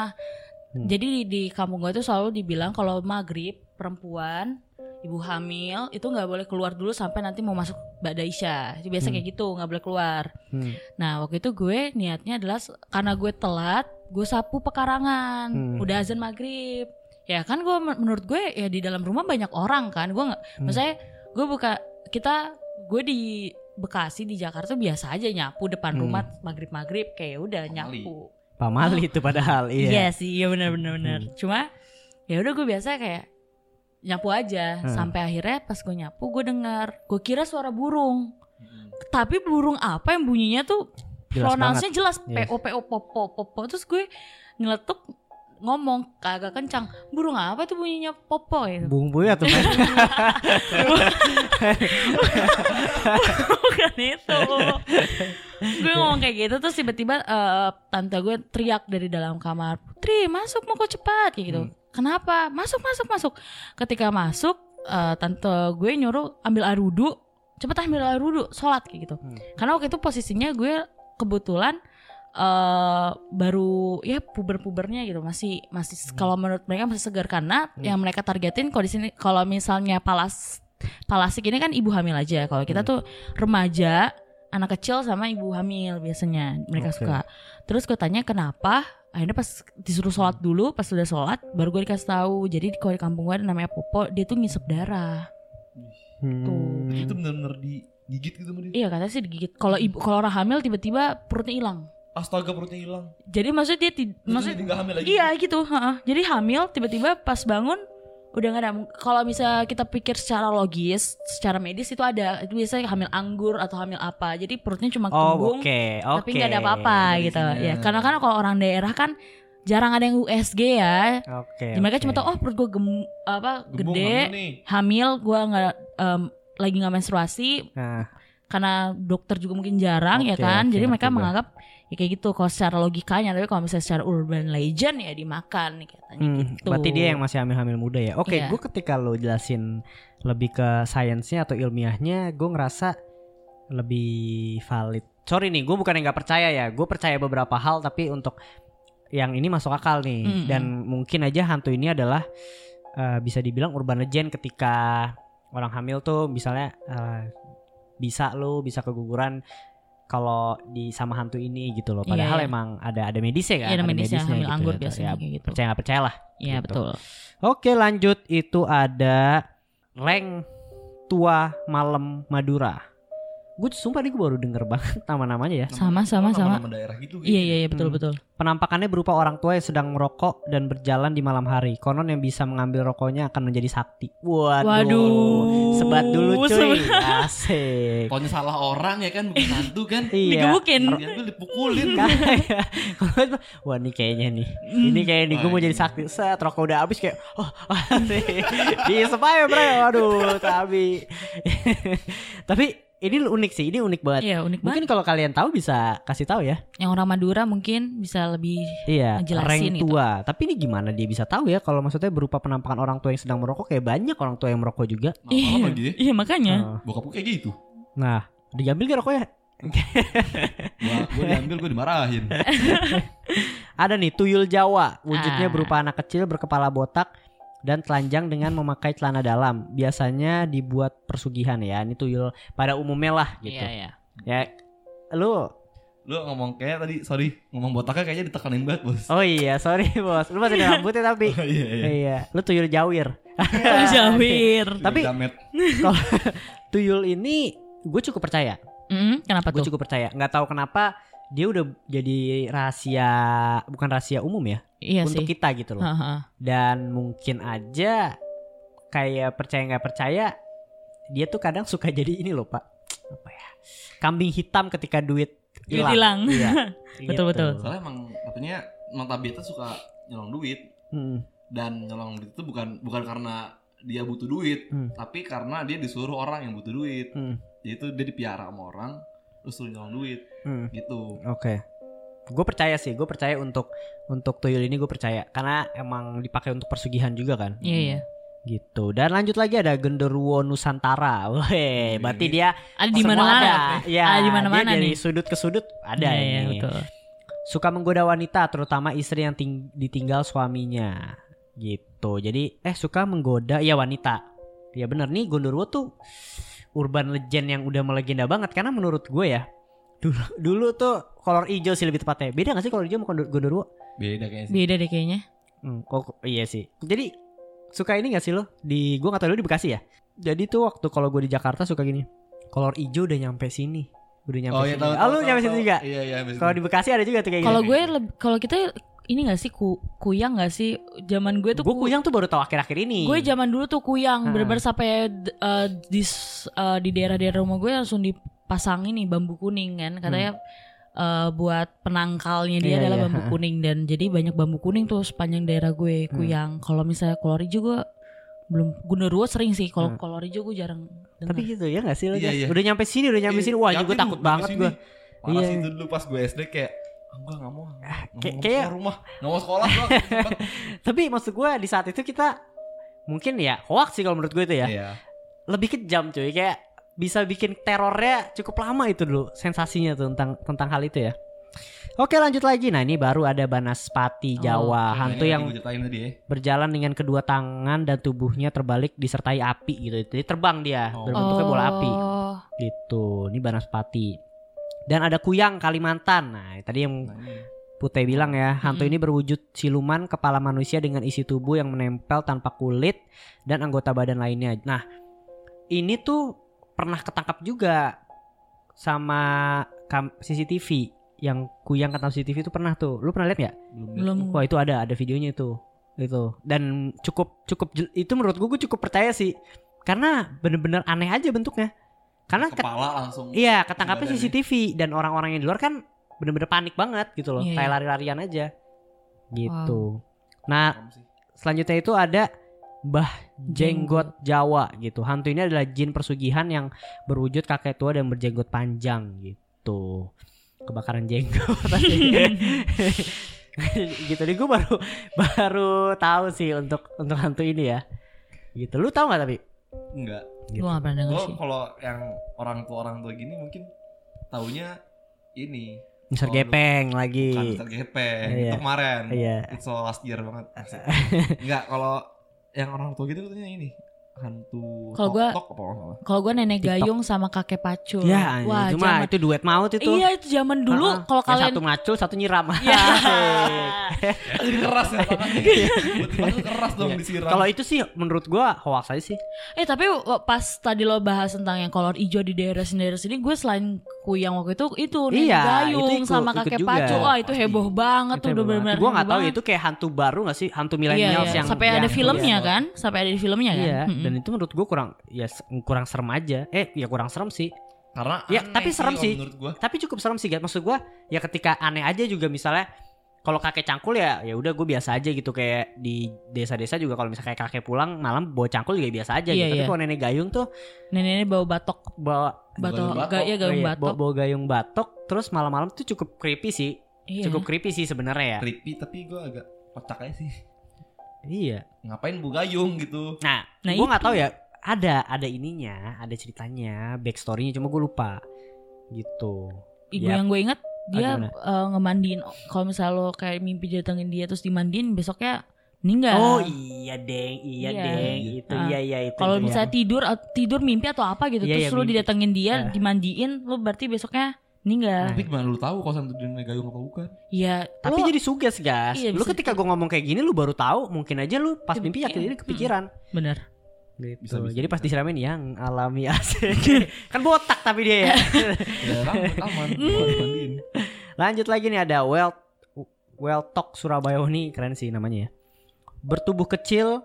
[SPEAKER 1] Hmm.
[SPEAKER 3] Jadi di, di kampung gue itu selalu dibilang kalau maghrib perempuan ibu hamil itu nggak boleh keluar dulu sampai nanti mau masuk Mbak Daisha. Itu biasa
[SPEAKER 1] Hmm.
[SPEAKER 3] kayak gitu nggak boleh keluar.
[SPEAKER 1] Hmm.
[SPEAKER 3] Nah waktu itu gue niatnya adalah karena gue telat, gue sapu pekarangan.
[SPEAKER 1] Hmm.
[SPEAKER 3] Udah azan maghrib. Ya kan gue men- menurut gue ya di dalam rumah banyak orang kan. Gue nggak,
[SPEAKER 1] Hmm.
[SPEAKER 3] maksudnya gue buka kita gue di Bekasi di Jakarta biasa aja nyapu depan
[SPEAKER 1] Hmm.
[SPEAKER 3] rumah maghrib maghrib kayak udah nyapu.
[SPEAKER 1] Pamali itu padahal
[SPEAKER 3] Iya
[SPEAKER 1] iya.
[SPEAKER 3] sih, iya benar benar benar.
[SPEAKER 1] Hmm.
[SPEAKER 3] Cuma ya udah gue biasa kayak nyapu aja
[SPEAKER 1] Hmm.
[SPEAKER 3] sampai akhirnya pas gue nyapu gue dengar, gue kira suara burung.
[SPEAKER 2] Hmm.
[SPEAKER 3] Tapi burung apa yang bunyinya tuh
[SPEAKER 1] Jelas
[SPEAKER 3] pronounce-nya jelas
[SPEAKER 1] Yes.
[SPEAKER 3] P O P O popo popo terus gue nyeletuk ngomong kagak kencang. Burung apa tuh bunyinya? Popo gitu.
[SPEAKER 1] Bung Buya tuh.
[SPEAKER 3] bukan itu gue ngomong kayak gitu terus tiba-tiba eh, tante gue teriak dari dalam kamar. Putri masuk mau kok cepat kayak gitu.
[SPEAKER 1] Hmm.
[SPEAKER 3] kenapa? Masuk masuk masuk. Ketika masuk eh, tante gue nyuruh ambil air wudhu. Cepet ambil air wudhu sholat kayak gitu.
[SPEAKER 1] Hmm.
[SPEAKER 3] karena waktu itu posisinya gue kebetulan eh baru ya puber-pubernya gitu masih masih kalau menurut mereka masih segar karena
[SPEAKER 1] Hmm.
[SPEAKER 3] yang mereka targetin kalau di sini kalau misalnya palas palasik ini kan ibu hamil aja kalau kita
[SPEAKER 1] Hmm.
[SPEAKER 3] tuh remaja anak kecil sama ibu hamil biasanya mereka
[SPEAKER 1] Oke.
[SPEAKER 3] suka terus gue tanya kenapa akhirnya pas disuruh sholat dulu pas sudah sholat baru gue dikasih tahu jadi kalau di kampung gue ada namanya popo dia tuh ngisep darah
[SPEAKER 1] Hmm.
[SPEAKER 2] Itu bener-bener digigit gitu sama dia.
[SPEAKER 3] iya katanya sih digigit kalau ibu kalau orang hamil tiba-tiba perutnya hilang
[SPEAKER 2] Astaga perutnya hilang.
[SPEAKER 3] jadi maksudnya dia ti-
[SPEAKER 2] Maksudnya nggak hamil lagi.
[SPEAKER 3] iya gitu heeh. jadi hamil tiba-tiba pas bangun udah nggak ada kalau bisa kita pikir secara logis secara medis itu ada itu biasanya hamil anggur atau hamil apa jadi perutnya cuma
[SPEAKER 1] Oh,
[SPEAKER 3] kembung
[SPEAKER 1] oke, oke.
[SPEAKER 3] tapi nggak ada apa-apa gitu ya karena kan kalau orang daerah kan jarang ada yang USG ya
[SPEAKER 1] Oke.
[SPEAKER 3] Jadi mereka
[SPEAKER 1] oke.
[SPEAKER 3] cuma tahu oh perut gue gem apa
[SPEAKER 2] Gembung
[SPEAKER 3] gede
[SPEAKER 2] hamil
[SPEAKER 3] hamil gue nggak em, lagi nggak menstruasi
[SPEAKER 1] Nah,
[SPEAKER 3] karena dokter juga mungkin jarang ya
[SPEAKER 1] Oke,
[SPEAKER 3] kan
[SPEAKER 1] oke,
[SPEAKER 3] jadi mereka
[SPEAKER 1] gue.
[SPEAKER 3] menganggap ya kayak gitu kalau secara logikanya tapi kalau misalnya secara urban legend ya dimakan nih katanya
[SPEAKER 1] hmm,
[SPEAKER 3] gitu
[SPEAKER 1] berarti dia yang masih hamil-hamil muda ya. Oke,
[SPEAKER 3] Iya.
[SPEAKER 1] gue ketika lo jelasin lebih ke sainsnya atau ilmiahnya, gue ngerasa lebih valid. Sorry nih, gue bukan yang nggak percaya ya. Gue percaya beberapa hal, tapi untuk yang ini masuk akal nih.
[SPEAKER 3] Mm-mm.
[SPEAKER 1] Dan mungkin aja hantu ini adalah eh, bisa dibilang urban legend ketika orang hamil tuh misalnya eh, bisa lo bisa keguguran kalau di sama hantu ini gitu loh.
[SPEAKER 3] Iya,
[SPEAKER 1] Padahal
[SPEAKER 3] iya.
[SPEAKER 1] emang ada ada medisnya kan.
[SPEAKER 3] Iya, ada medisnya, hamil
[SPEAKER 1] gitu
[SPEAKER 3] anggur
[SPEAKER 1] ya.
[SPEAKER 3] biasanya
[SPEAKER 1] Ya,
[SPEAKER 3] gitu.
[SPEAKER 1] Percaya nggak percaya lah.
[SPEAKER 3] Iya
[SPEAKER 1] gitu.
[SPEAKER 3] betul
[SPEAKER 1] Oke lanjut itu ada Leng Tua Malam Madura. Gue sumpah nih gue baru denger banget nama-namanya ya.
[SPEAKER 3] sama sama sama
[SPEAKER 2] Nama-nama daerah gitu.
[SPEAKER 3] iya iya iya betul
[SPEAKER 1] Hmm.
[SPEAKER 3] betul
[SPEAKER 1] Penampakannya berupa orang tua yang sedang merokok dan berjalan di malam hari. Konon yang bisa mengambil rokoknya akan menjadi sakti. Waduh.
[SPEAKER 3] Waduh.
[SPEAKER 1] Sebat dulu cuy.
[SPEAKER 3] Sebat.
[SPEAKER 1] Asik.
[SPEAKER 2] Pokoknya salah orang ya kan bukan hantu kan.
[SPEAKER 1] Iya.
[SPEAKER 3] digebukin
[SPEAKER 2] Diambil dipukulin.
[SPEAKER 1] Kayak- Wah ini kayaknya nih Ini kayaknya nih gue mau jadi sakti Set rokok udah habis kayak Oh asik Diisep aja bro Waduh Tapi Tapi ini unik sih Ini unik banget
[SPEAKER 3] iya unik banget
[SPEAKER 1] Mungkin kalau kalian tahu bisa kasih tahu ya
[SPEAKER 3] yang orang Madura mungkin bisa lebih
[SPEAKER 1] Iya
[SPEAKER 3] Ngejelasin gitu.
[SPEAKER 1] tua Tapi ini gimana dia bisa tahu ya Kalau maksudnya berupa penampakan orang tua yang sedang merokok Kayak banyak orang tua yang merokok juga
[SPEAKER 2] Maaf lagi ya.
[SPEAKER 3] iya makanya
[SPEAKER 1] Oh.
[SPEAKER 2] Bokap gue kayak gitu.
[SPEAKER 1] Nah Diambil gak rokoknya
[SPEAKER 2] Gua, gua diambil gue dimarahin.
[SPEAKER 1] Ada nih tuyul Jawa, wujudnya
[SPEAKER 3] Ah.
[SPEAKER 1] berupa anak kecil berkepala botak dan telanjang dengan memakai celana dalam. Biasanya dibuat persugihan ya. Ini tuyul pada umumnya lah gitu.
[SPEAKER 3] iya iya
[SPEAKER 1] Ya lu
[SPEAKER 2] Lu ngomong kayak tadi sorry ngomong botaknya kayaknya ditekanin banget bos.
[SPEAKER 1] Oh iya, sorry bos. Lu masih ada rambutnya tapi
[SPEAKER 2] Oh, iya iya.
[SPEAKER 1] iya, lu tuyul jawir.
[SPEAKER 3] Oh, Jawir
[SPEAKER 1] Tapi-. Kalau tuyul ini gue cukup percaya.
[SPEAKER 3] Mm, kenapa
[SPEAKER 1] Gue cukup percaya. Nggak tahu kenapa dia udah jadi rahasia bukan rahasia umum ya
[SPEAKER 3] iya
[SPEAKER 1] untuk
[SPEAKER 3] sih
[SPEAKER 1] kita gitu loh.
[SPEAKER 3] Haha.
[SPEAKER 1] dan mungkin aja kayak percaya nggak percaya dia tuh kadang suka jadi ini loh pak apa ya kambing hitam ketika duit hilang
[SPEAKER 3] hilang.
[SPEAKER 1] Iya,
[SPEAKER 3] Betul, betul.
[SPEAKER 2] Soalnya emang katanya tabiatnya suka nyolong duit
[SPEAKER 1] Hmm,
[SPEAKER 2] dan nyolong duit itu bukan bukan karena dia butuh duit,
[SPEAKER 1] Hmm.
[SPEAKER 2] tapi karena dia disuruh orang yang butuh duit.
[SPEAKER 1] hmm,
[SPEAKER 2] Jadi itu dia dipiara sama orang terus suruh nyolong duit
[SPEAKER 1] hmm.
[SPEAKER 2] gitu.
[SPEAKER 1] oke gue percaya sih gue percaya untuk untuk tuyul ini gue percaya. Karena emang dipakai untuk persugihan juga kan?
[SPEAKER 3] Iya iya.
[SPEAKER 1] Gitu. Dan lanjut lagi ada genderuwo nusantara. Weh
[SPEAKER 2] Ini-
[SPEAKER 1] berarti
[SPEAKER 2] ini-
[SPEAKER 1] dia
[SPEAKER 3] ada di mana mana
[SPEAKER 1] ada. ya
[SPEAKER 3] Ada di mana-mana
[SPEAKER 1] dia dari
[SPEAKER 3] nih.
[SPEAKER 1] sudut ke sudut ada
[SPEAKER 3] Iya, iya,
[SPEAKER 1] ini.
[SPEAKER 3] betul.
[SPEAKER 1] suka menggoda wanita terutama istri yang ting- ditinggal suaminya. Gitu. Jadi eh suka menggoda ya wanita. Ya bener. Nih Gondorwo tuh urban legend yang udah melegenda banget. Karena menurut gue ya dulu dulu tuh kolor hijau sih lebih tepatnya. Beda gak sih kolor hijau sama Gondor- Gondorwo
[SPEAKER 2] Beda kayaknya sih.
[SPEAKER 3] beda deh kayaknya.
[SPEAKER 1] Hmm, kok iya sih. Jadi suka ini gak sih lo? Di gue gak tau lu di Bekasi ya? Jadi tuh waktu kalau gue di Jakarta suka gini. Kolor hijau udah nyampe sini. Udah nyampe
[SPEAKER 2] Oh iya
[SPEAKER 1] sini.
[SPEAKER 2] tahu.
[SPEAKER 1] ah,
[SPEAKER 2] tahu,
[SPEAKER 1] lu nyampe situ juga?
[SPEAKER 2] Iya iya.
[SPEAKER 1] kalau di Bekasi ada juga tuh kayak
[SPEAKER 3] kalau
[SPEAKER 1] gitu.
[SPEAKER 3] gue kalau kita ini gak sih ku, kuyang gak sih? Zaman gue tuh
[SPEAKER 1] gue
[SPEAKER 3] ku-
[SPEAKER 1] kuyang tuh baru tahu akhir-akhir ini.
[SPEAKER 3] Gue zaman dulu tuh kuyang
[SPEAKER 1] Ah.
[SPEAKER 3] bener-bener sampai d- eh, di s- eh, di daerah-daerah rumah gue langsung dipasang ini bambu kuning kan. Katanya eh, buat penangkalnya dia
[SPEAKER 1] Hmm. Iya,
[SPEAKER 3] adalah
[SPEAKER 1] iya,
[SPEAKER 3] bambu kuning dan jadi banyak bambu kuning tuh sepanjang daerah gue
[SPEAKER 1] Hmm.
[SPEAKER 3] kuyang kalau misalnya kolor hijau gue belum Gunderuwo sering sih kalau
[SPEAKER 1] Hmm.
[SPEAKER 3] hijau gue jarang dengar
[SPEAKER 1] Tapi gitu ya gak sih lo?
[SPEAKER 2] Iya,
[SPEAKER 1] Jas?
[SPEAKER 2] iya.
[SPEAKER 1] Udah nyampe sini, udah nyampe
[SPEAKER 2] Iya,
[SPEAKER 1] sini. Wah,
[SPEAKER 2] yakin
[SPEAKER 1] gue takut banget gue.
[SPEAKER 2] Parah
[SPEAKER 1] Iya.
[SPEAKER 2] sih itu dulu pas gue SD kayak ah, gue gak mau nggak
[SPEAKER 1] kayak-
[SPEAKER 2] mau
[SPEAKER 1] kayak-
[SPEAKER 2] rumah gak mau sekolah gue
[SPEAKER 1] Tapi maksud gue di saat itu kita mungkin ya hoax sih kalau menurut gue itu ya.
[SPEAKER 2] Iya.
[SPEAKER 1] Lebih kejam cuy, kayak bisa bikin terornya cukup lama itu dulu sensasinya tuh tentang tentang hal itu ya. Oke lanjut lagi Nah ini baru ada Banaspati
[SPEAKER 3] Oh,
[SPEAKER 1] Jawa
[SPEAKER 3] oke.
[SPEAKER 1] Hantu yang
[SPEAKER 2] tadi ya
[SPEAKER 1] berjalan dengan kedua tangan dan tubuhnya terbalik disertai api gitu Jadi terbang dia
[SPEAKER 2] Oh.
[SPEAKER 1] berbentuknya bola api
[SPEAKER 3] Oh,
[SPEAKER 1] Gitu Ini Banaspati Dan ada Kuyang Kalimantan Nah tadi yang
[SPEAKER 2] Nah.
[SPEAKER 1] Putih bilang ya, hantu
[SPEAKER 3] Mm-mm.
[SPEAKER 1] ini berwujud siluman kepala manusia dengan isi tubuh yang menempel tanpa kulit dan anggota badan lainnya. Nah, ini tuh pernah ketangkap juga sama kam- CCTV yang kuyang ketangkap CCTV itu pernah tuh. Lu pernah lihat nggak?
[SPEAKER 2] belum.
[SPEAKER 1] Wah itu ada, ada videonya itu, itu. Dan cukup cukup itu menurut gue gue cukup percaya sih, karena bener-bener aneh aja bentuknya. Karena ket-
[SPEAKER 2] kepala langsung
[SPEAKER 1] Iya, ketangkapnya. CCTV dan orang-orang yang di luar kan bener-bener panik banget gitu loh,
[SPEAKER 3] Iya,
[SPEAKER 1] kayak lari-larian aja. Gitu. Nah,
[SPEAKER 2] Serem sih.
[SPEAKER 1] selanjutnya itu ada Mbah Jenggot Jawa gitu. Hantu ini adalah jin persugihan yang berwujud kakek tua dan berjenggot panjang gitu. Kebakaran jenggot gitu nih gue baru baru tahu sih untuk untuk hantu ini ya. Gitu. Lu tahu nggak tapi?
[SPEAKER 2] enggak
[SPEAKER 1] Gitu.
[SPEAKER 3] Gue gak pernah denger
[SPEAKER 2] Gue
[SPEAKER 3] sih.
[SPEAKER 2] kalau yang orang tua orang tua gini mungkin taunya ini
[SPEAKER 1] Mister
[SPEAKER 2] Oh, lu-
[SPEAKER 1] Gepeng lagi.
[SPEAKER 2] bukan Mr. Gepeng
[SPEAKER 1] Iya.
[SPEAKER 2] itu kemarin
[SPEAKER 1] Iya.
[SPEAKER 2] it's all last year banget enggak kalau yang orang tua gitu katanya ini hantu
[SPEAKER 3] Kalau gua-. Kalau gue nenek
[SPEAKER 1] TikTok.
[SPEAKER 3] gayung sama kakek pacul.
[SPEAKER 1] Ya,
[SPEAKER 3] Wah,
[SPEAKER 1] cuma
[SPEAKER 3] zaman-
[SPEAKER 1] itu duet maut itu.
[SPEAKER 3] Iya itu zaman dulu
[SPEAKER 1] Ah, ah.
[SPEAKER 3] kalau kalian
[SPEAKER 1] satu macul, satu nyiram.
[SPEAKER 3] Iya.
[SPEAKER 2] jadi keras ya itu keras dong
[SPEAKER 1] Iya.
[SPEAKER 2] disiram
[SPEAKER 1] Kalau itu sih menurut gua hoax aja sih.
[SPEAKER 3] Eh tapi pas tadi lo bahas tentang yang kolor hijau di daerah sini daerah sini, gue selain kuyang waktu itu itu nenek
[SPEAKER 1] Iya,
[SPEAKER 3] gayung
[SPEAKER 1] itu ikut-
[SPEAKER 3] sama kakek pacul. Wah itu
[SPEAKER 2] Pasti.
[SPEAKER 3] heboh banget tuh
[SPEAKER 1] Itu
[SPEAKER 3] udah
[SPEAKER 1] hebat.
[SPEAKER 3] benar-benar.
[SPEAKER 1] Gua nggak tahu
[SPEAKER 3] banget.
[SPEAKER 1] itu kayak hantu baru gak sih? Hantu
[SPEAKER 3] Iya,
[SPEAKER 1] milenials
[SPEAKER 3] iya.
[SPEAKER 1] yang
[SPEAKER 3] sampai ada
[SPEAKER 1] yang-
[SPEAKER 3] filmnya
[SPEAKER 2] iya.
[SPEAKER 3] kan, sampai ada di filmnya kan.
[SPEAKER 1] Iya,
[SPEAKER 3] Mm-mm.
[SPEAKER 1] dan itu menurut gua kurang ya kurang serem aja. Eh, ya kurang serem sih.
[SPEAKER 2] karena
[SPEAKER 1] Ya,
[SPEAKER 2] aneh
[SPEAKER 1] tapi serem sih.
[SPEAKER 2] menurut gua
[SPEAKER 1] Tapi cukup serem sih, guys. Maksud gua ya ketika aneh aja juga misalnya kalau kakek cangkul ya ya udah gue biasa aja gitu kayak di desa-desa juga kalau misalnya kayak kakek pulang malam bawa cangkul juga biasa aja
[SPEAKER 3] Iya,
[SPEAKER 1] gitu. Tapi
[SPEAKER 3] iya.
[SPEAKER 1] kalau nenek gayung tuh
[SPEAKER 3] Nenek-nenek bawa batok,
[SPEAKER 1] bawa
[SPEAKER 3] batok,
[SPEAKER 2] Gayung
[SPEAKER 3] ga-
[SPEAKER 2] batok.
[SPEAKER 3] ya
[SPEAKER 1] oh
[SPEAKER 3] gayung
[SPEAKER 1] iya,
[SPEAKER 3] batok.
[SPEAKER 1] bawa, bawa gayung batok terus malam-malam tuh cukup creepy sih.
[SPEAKER 3] Iya.
[SPEAKER 1] Cukup creepy sih sebenarnya ya.
[SPEAKER 2] creepy tapi gua agak kocak aja sih
[SPEAKER 1] Iya.
[SPEAKER 2] ngapain bu gayung gitu
[SPEAKER 1] Nah,
[SPEAKER 3] Nah,
[SPEAKER 1] gue nggak tahu ya. Ada, ada ininya, ada ceritanya, backstorynya. Cuma gue lupa. Gitu.
[SPEAKER 3] Ibu
[SPEAKER 1] Yap.
[SPEAKER 3] yang gue inget dia eh, ngemandiin kalau misalnya lo kayak mimpi datengin dia terus dimandiin besoknya meninggal.
[SPEAKER 1] Oh iya deng, iya,
[SPEAKER 3] Iya.
[SPEAKER 1] deng. Itu
[SPEAKER 3] Ah.
[SPEAKER 1] iya iya itu.
[SPEAKER 3] Kalau misalnya tidur tidur mimpi atau apa gitu
[SPEAKER 1] Iya,
[SPEAKER 3] terus
[SPEAKER 1] iya,
[SPEAKER 3] lo
[SPEAKER 1] mimpi.
[SPEAKER 3] didatengin dia
[SPEAKER 1] Ah.
[SPEAKER 3] dimandiin lo berarti besoknya meninggal.
[SPEAKER 2] tapi gimana lu tahu kalau santu nenek gayung apa bukan
[SPEAKER 3] Iya.
[SPEAKER 1] Tapi
[SPEAKER 3] lo-
[SPEAKER 1] jadi suges gas.
[SPEAKER 3] Iya,
[SPEAKER 1] lu
[SPEAKER 3] bisa
[SPEAKER 1] ketika gue ngomong kayak gini lu baru tahu, mungkin aja lu pas mimpi yakin ini kepikiran.
[SPEAKER 3] bener.
[SPEAKER 1] Gitu.
[SPEAKER 2] Bisa, bisa,
[SPEAKER 1] jadi pas
[SPEAKER 2] bisa.
[SPEAKER 1] disiramin yang alami asik. kan botak tapi dia ya.
[SPEAKER 2] ya rambut aman gua dimandiin
[SPEAKER 1] Lanjut lagi nih ada Well Well Talk Surabaya Oh, ini keren sih namanya ya. Bertubuh kecil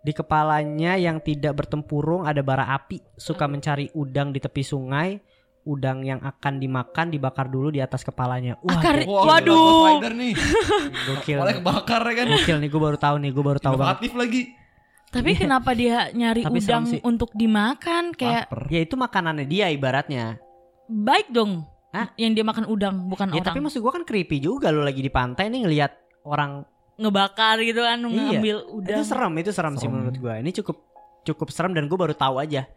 [SPEAKER 1] di kepalanya yang tidak bertempurung ada bara api, suka mencari udang di tepi sungai. Udang yang akan dimakan dibakar dulu di atas kepalanya. Wah,
[SPEAKER 3] Akar-
[SPEAKER 2] Wah,
[SPEAKER 3] Waduh.
[SPEAKER 2] Nih
[SPEAKER 1] gokil.
[SPEAKER 2] Kepalanya kebakar ya kan
[SPEAKER 1] Gokil nih gue baru tahu nih, gue baru tahu banget.
[SPEAKER 2] Inovatif lagi
[SPEAKER 3] Tapi kenapa dia nyari
[SPEAKER 1] Tapi
[SPEAKER 3] udang
[SPEAKER 1] sih.
[SPEAKER 3] untuk dimakan kayak
[SPEAKER 2] Laper.
[SPEAKER 1] Ya itu makanannya dia ibaratnya.
[SPEAKER 3] baik dong.
[SPEAKER 1] Hah?
[SPEAKER 3] Yang dia makan udang bukan
[SPEAKER 1] Ya
[SPEAKER 3] orang
[SPEAKER 1] tapi maksud gue kan creepy juga lu lagi di pantai nih ngelihat orang
[SPEAKER 3] ngebakar gitu kan
[SPEAKER 1] Iya.
[SPEAKER 3] ngambil udang.
[SPEAKER 1] itu serem itu serem, sih
[SPEAKER 2] Serem.
[SPEAKER 1] menurut gue. Ini cukup cukup serem dan gue baru tahu aja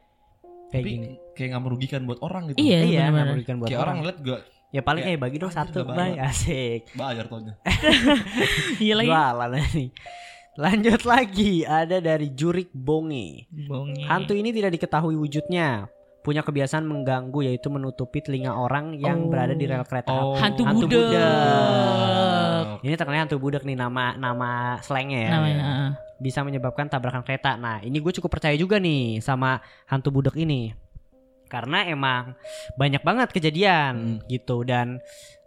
[SPEAKER 1] kayak
[SPEAKER 2] Tapi
[SPEAKER 1] gini.
[SPEAKER 2] kayak gak merugikan buat orang gitu
[SPEAKER 3] Iya,
[SPEAKER 1] Iya, nggak
[SPEAKER 3] benar-benar.
[SPEAKER 1] merugikan buat
[SPEAKER 2] Kayak
[SPEAKER 1] orang.
[SPEAKER 2] orang ngeliat juga
[SPEAKER 1] Ya paling
[SPEAKER 2] Kayak,
[SPEAKER 1] eh bagi dong satu,
[SPEAKER 2] nggak banyak.
[SPEAKER 1] asik.
[SPEAKER 2] bayar taunya
[SPEAKER 3] Iya lagi.
[SPEAKER 1] Jualan nih. Lanjut lagi ada dari Jurik Bonge.
[SPEAKER 3] Bonge.
[SPEAKER 1] Hantu ini tidak diketahui wujudnya. Punya kebiasaan mengganggu yaitu menutupi telinga orang yang
[SPEAKER 3] Oh.
[SPEAKER 1] berada di rel kereta api.
[SPEAKER 2] Oh.
[SPEAKER 3] Hantu,
[SPEAKER 1] Hantu
[SPEAKER 3] budak.
[SPEAKER 1] budak. Ini terkenal hantu budak nih nama nama slangnya ya.
[SPEAKER 3] Namanya. ah.
[SPEAKER 1] Bisa menyebabkan tabrakan kereta. Nah ini gue cukup percaya juga nih sama hantu budak ini. Karena emang banyak banget kejadian gitu dan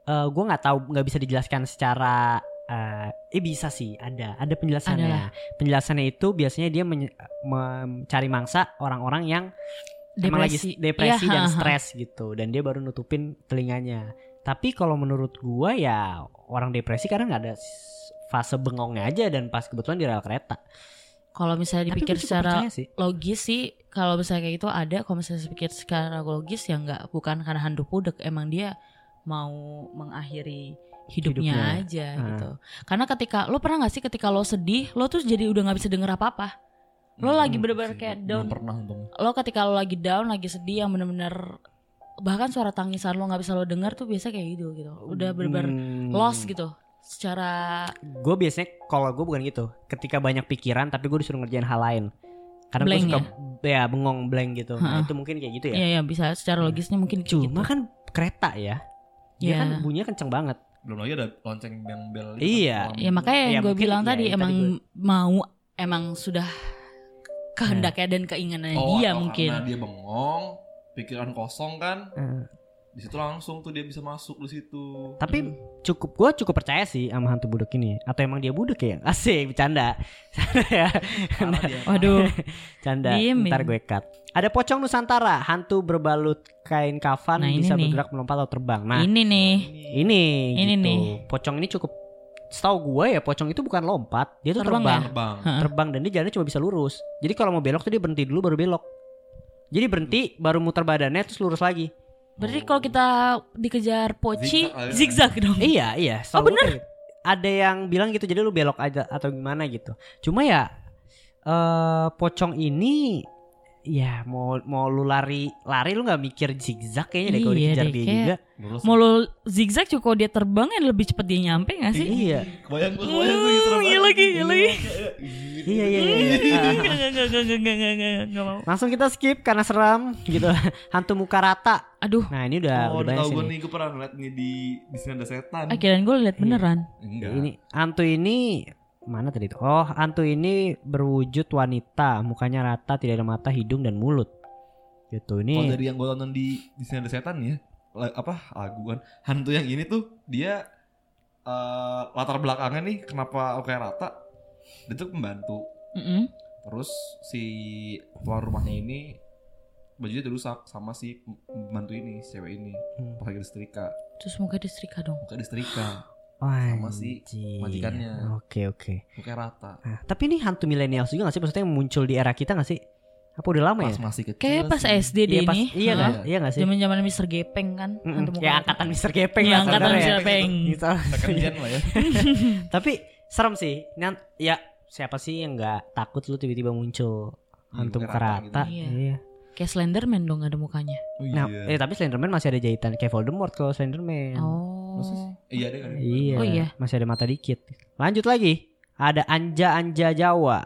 [SPEAKER 1] eh gue nggak tahu nggak bisa dijelaskan secara eh eh bisa sih ada ada penjelasannya.
[SPEAKER 3] Adalah.
[SPEAKER 1] Penjelasannya itu biasanya dia mencari mangsa orang-orang yang emang lagi
[SPEAKER 3] Depresi.
[SPEAKER 1] depresi
[SPEAKER 3] Iya,
[SPEAKER 1] dan stres gitu dan dia baru nutupin telinganya. Tapi kalau menurut gua ya orang depresi kadang nggak ada fase bengongnya aja dan pas kebetulan di rel kereta.
[SPEAKER 3] Kalau misalnya dipikir secara
[SPEAKER 1] sih.
[SPEAKER 3] logis sih, kalau misalnya kayak gitu ada. Kalau misalnya dipikir secara logis ya nggak bukan karena hantu budak, emang dia mau mengakhiri hidupnya,
[SPEAKER 1] Hidupnya.
[SPEAKER 3] aja
[SPEAKER 1] Ah.
[SPEAKER 3] gitu. Karena ketika lo pernah nggak sih ketika lo sedih, lo tuh jadi udah nggak bisa denger apa-apa. Lo
[SPEAKER 2] Hmm,
[SPEAKER 3] lagi bener-bener kayak down.
[SPEAKER 2] pernah untung
[SPEAKER 3] Lo ketika lo lagi down, lagi sedih yang bener-bener bahkan suara tangisan lo nggak bisa lo denger tuh biasa kayak gitu gitu. Udah bener-bener
[SPEAKER 1] Hmm.
[SPEAKER 3] lost gitu. Secara
[SPEAKER 1] Gue biasanya kalau gue bukan gitu. Ketika banyak pikiran tapi gue disuruh ngerjain hal lain. Kadang gue suka ya? bengong blank gitu. Nah, itu mungkin kayak gitu ya.
[SPEAKER 3] ya ya bisa secara logisnya mungkin kayak
[SPEAKER 1] Cuma
[SPEAKER 3] gitu.
[SPEAKER 1] kan kereta ya. Dia
[SPEAKER 3] Ya.
[SPEAKER 1] kan bunyinya kenceng banget.
[SPEAKER 2] Belum lagi ada lonceng yang bel kan,
[SPEAKER 1] Iya.
[SPEAKER 3] Ya makanya yang
[SPEAKER 1] Ya,
[SPEAKER 3] gue bilang
[SPEAKER 1] iya,
[SPEAKER 3] tadi
[SPEAKER 1] iya,
[SPEAKER 3] emang
[SPEAKER 1] tadi
[SPEAKER 3] mau emang sudah kehendaknya dan keinginannya
[SPEAKER 2] oh,
[SPEAKER 3] dia
[SPEAKER 2] atau
[SPEAKER 3] mungkin.
[SPEAKER 2] karena dia bengong pikiran kosong kan
[SPEAKER 1] Eh,
[SPEAKER 2] di situ langsung tuh dia bisa masuk di situ.
[SPEAKER 1] Tapi cukup gue cukup percaya sih sama hantu budek ini. Atau emang dia budek ya? Asik bercanda. Canda ya?
[SPEAKER 2] Dia.
[SPEAKER 3] Waduh,
[SPEAKER 1] canda
[SPEAKER 3] Diemin.
[SPEAKER 1] ntar gue cut. Ada pocong nusantara. Hantu berbalut kain kafan
[SPEAKER 3] Nah,
[SPEAKER 1] bisa
[SPEAKER 3] nih.
[SPEAKER 1] bergerak melompat atau terbang. Nah
[SPEAKER 3] ini nih.
[SPEAKER 1] ini
[SPEAKER 3] Ini
[SPEAKER 1] gitu.
[SPEAKER 3] nih.
[SPEAKER 1] pocong ini cukup setahu gue ya pocong itu bukan lompat. Dia tuh
[SPEAKER 3] Terbang
[SPEAKER 1] terbang.
[SPEAKER 3] ya?
[SPEAKER 2] terbang.
[SPEAKER 1] Terbang dan dia jalannya cuma bisa lurus. Jadi kalau mau belok tuh dia berhenti dulu baru belok. Jadi berhenti baru muter badannya terus lurus lagi
[SPEAKER 3] Berarti kalau kita dikejar poci,
[SPEAKER 2] Zigzag aja.
[SPEAKER 3] zigzag dong.
[SPEAKER 1] iya iya
[SPEAKER 3] Oh,
[SPEAKER 1] kayak gitu. ada yang bilang gitu jadi lu belok aja atau gimana gitu cuma ya eh pocong ini ya mau mau lu lari lari lu nggak mikir zigzag kayaknya deh kalau
[SPEAKER 3] Iya
[SPEAKER 1] dikejar
[SPEAKER 3] deh,
[SPEAKER 1] dia
[SPEAKER 3] kayak-
[SPEAKER 1] juga.
[SPEAKER 3] Mau lo zigzag kalau dia terbang ya lebih cepet dia nyampe gak sih?
[SPEAKER 1] iya
[SPEAKER 2] kebayang gue kebayang gue gitu
[SPEAKER 3] Iya lagi, iya lagi.
[SPEAKER 1] iya iya, iya.
[SPEAKER 3] Gak, gak, gak, gak, gak, gak, gak, gak mau.
[SPEAKER 1] langsung kita skip karena seram gitu hantu muka rata
[SPEAKER 3] Aduh,
[SPEAKER 1] nah ini udah
[SPEAKER 2] oh
[SPEAKER 1] udah banyak
[SPEAKER 2] gue
[SPEAKER 1] nih.
[SPEAKER 2] nih gue pernah ngeliat nih di di sini ada setan
[SPEAKER 3] akhirnya gue liat beneran.
[SPEAKER 2] enggak
[SPEAKER 1] ini hantu ini mana tadi tuh oh hantu ini berwujud wanita. Mukanya rata tidak ada mata hidung dan mulut. Gitu
[SPEAKER 2] kalau
[SPEAKER 1] ini
[SPEAKER 2] dari yang gue tonton di di sini ada setan ya apa lagu kan. Hantu yang ini tuh dia eh, latar belakangnya nih kenapa kayak rata? Dia tuh pembantu.
[SPEAKER 3] Mm-mm.
[SPEAKER 2] terus si tuan rumahnya ini bajunya dirusak sama si pembantu ini si cewek ini.
[SPEAKER 1] Hmm.
[SPEAKER 2] pas lagi disetrika
[SPEAKER 3] Terus muka disetrika dong.
[SPEAKER 2] muka disetrika sama si majikannya.
[SPEAKER 1] Oke oke.
[SPEAKER 2] muka rata
[SPEAKER 1] Nah, tapi ini hantu milenial juga gak sih? Maksudnya yang muncul di era kita gak sih? Apa udah lama
[SPEAKER 2] pas
[SPEAKER 1] ya?
[SPEAKER 2] masih kecil
[SPEAKER 3] Kayak pas
[SPEAKER 2] sih.
[SPEAKER 3] SD deh
[SPEAKER 1] Iya pas,
[SPEAKER 3] ini.
[SPEAKER 1] iya
[SPEAKER 3] Hah?
[SPEAKER 1] gak? Iya gak sih?
[SPEAKER 3] Zaman zaman Mister Gepeng kan.
[SPEAKER 1] Kayak
[SPEAKER 3] rata.
[SPEAKER 1] angkatan Mister Gepeng
[SPEAKER 3] Iya,
[SPEAKER 1] lah
[SPEAKER 3] angkatan
[SPEAKER 1] ya.
[SPEAKER 3] Gepeng.
[SPEAKER 2] Gen lah ya
[SPEAKER 1] Tapi serem sih. Nan- ya siapa sih yang nggak takut lu tiba-tiba muncul
[SPEAKER 2] Iya,
[SPEAKER 1] hantu
[SPEAKER 2] muka rata?
[SPEAKER 3] gitu. Iya.
[SPEAKER 1] Iya.
[SPEAKER 3] Kayak Slenderman dong ada mukanya.
[SPEAKER 2] oh,
[SPEAKER 1] Nah,
[SPEAKER 2] iya.
[SPEAKER 1] eh tapi Slenderman masih ada jahitan kayak Voldemort kalau Slenderman.
[SPEAKER 3] Oh.
[SPEAKER 2] Masa sih? iya deh kan
[SPEAKER 1] Iya.
[SPEAKER 3] Oh, iya.
[SPEAKER 1] Masih ada mata dikit. Lanjut lagi. Ada anja-anja Jawa.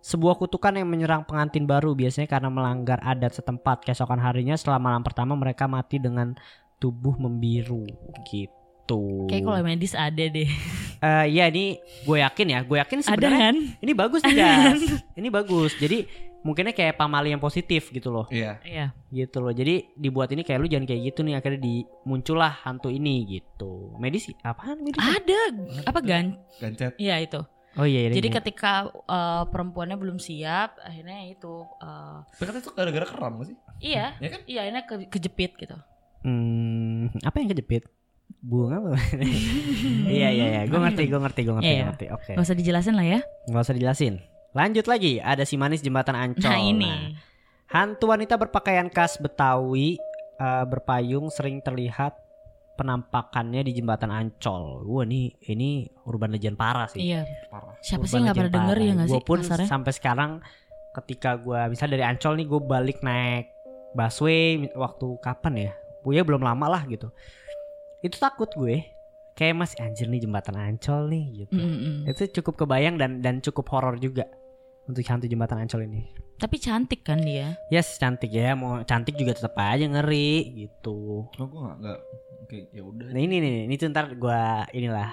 [SPEAKER 1] Sebuah kutukan yang menyerang pengantin baru biasanya karena melanggar adat setempat. Keesokan harinya setelah malam pertama mereka mati dengan tubuh membiru gitu.
[SPEAKER 3] Kayak kalau medis ada deh.
[SPEAKER 1] Eh, iya ini gue yakin ya, gue yakin
[SPEAKER 3] Ada
[SPEAKER 1] sebenarnya
[SPEAKER 3] kan?
[SPEAKER 1] ini bagus nih guys. ini bagus. Jadi mungkinnya kayak pamali yang positif gitu loh.
[SPEAKER 2] iya
[SPEAKER 3] Iya.
[SPEAKER 1] Gitu loh. Jadi dibuat ini kayak lu jangan kayak gitu nih akhirnya dimuncullah hantu ini gitu. Medis apaan medis?
[SPEAKER 3] Ada apa gan?
[SPEAKER 2] gancet
[SPEAKER 3] Iya itu.
[SPEAKER 1] Oh iya, iya.
[SPEAKER 3] Jadi
[SPEAKER 1] iya.
[SPEAKER 3] ketika uh, perempuannya belum siap, akhirnya itu uh,
[SPEAKER 2] itu gara-gara keram gak sih
[SPEAKER 3] iya,
[SPEAKER 2] ya kan
[SPEAKER 3] iya akhirnya ke, kejepit gitu.
[SPEAKER 1] Hmm, apa yang kejepit? Bunga apa? iya iya iya, gue ngerti, gue ngerti, gue ngerti,
[SPEAKER 3] Iya,
[SPEAKER 1] gue
[SPEAKER 3] iya.
[SPEAKER 1] ngerti. Oke,
[SPEAKER 3] Gak usah dijelasin lah ya.
[SPEAKER 1] nggak usah dijelasin. Lanjut lagi, ada si manis jembatan Ancol.
[SPEAKER 3] Nah ini.
[SPEAKER 1] Nah, hantu wanita berpakaian khas Betawi eh, berpayung sering terlihat penampakannya di jembatan Ancol. Wah ini ini urban legend parah sih.
[SPEAKER 3] Iya.
[SPEAKER 2] parah
[SPEAKER 3] Siapa
[SPEAKER 1] Urban
[SPEAKER 3] sih nggak pernah denger ya nggak sih
[SPEAKER 1] Gua pun
[SPEAKER 3] kasarnya?
[SPEAKER 1] sampai sekarang ketika gue misal dari Ancol nih gue balik naik busway waktu kapan ya? Gue ya belum lama lah gitu. Itu takut gue. Kayak masih anjir nih jembatan Ancol nih gitu.
[SPEAKER 3] Mm, mm, mm.
[SPEAKER 1] Itu cukup kebayang dan dan cukup horor juga untuk hantu jembatan Ancol ini.
[SPEAKER 3] Tapi cantik kan dia.
[SPEAKER 1] Yes, cantik ya. Mau cantik juga tetap aja ngeri gitu.
[SPEAKER 2] oh gue gak nggak oke ya udah
[SPEAKER 1] Nah ini nih, ini tuh ntar gue inilah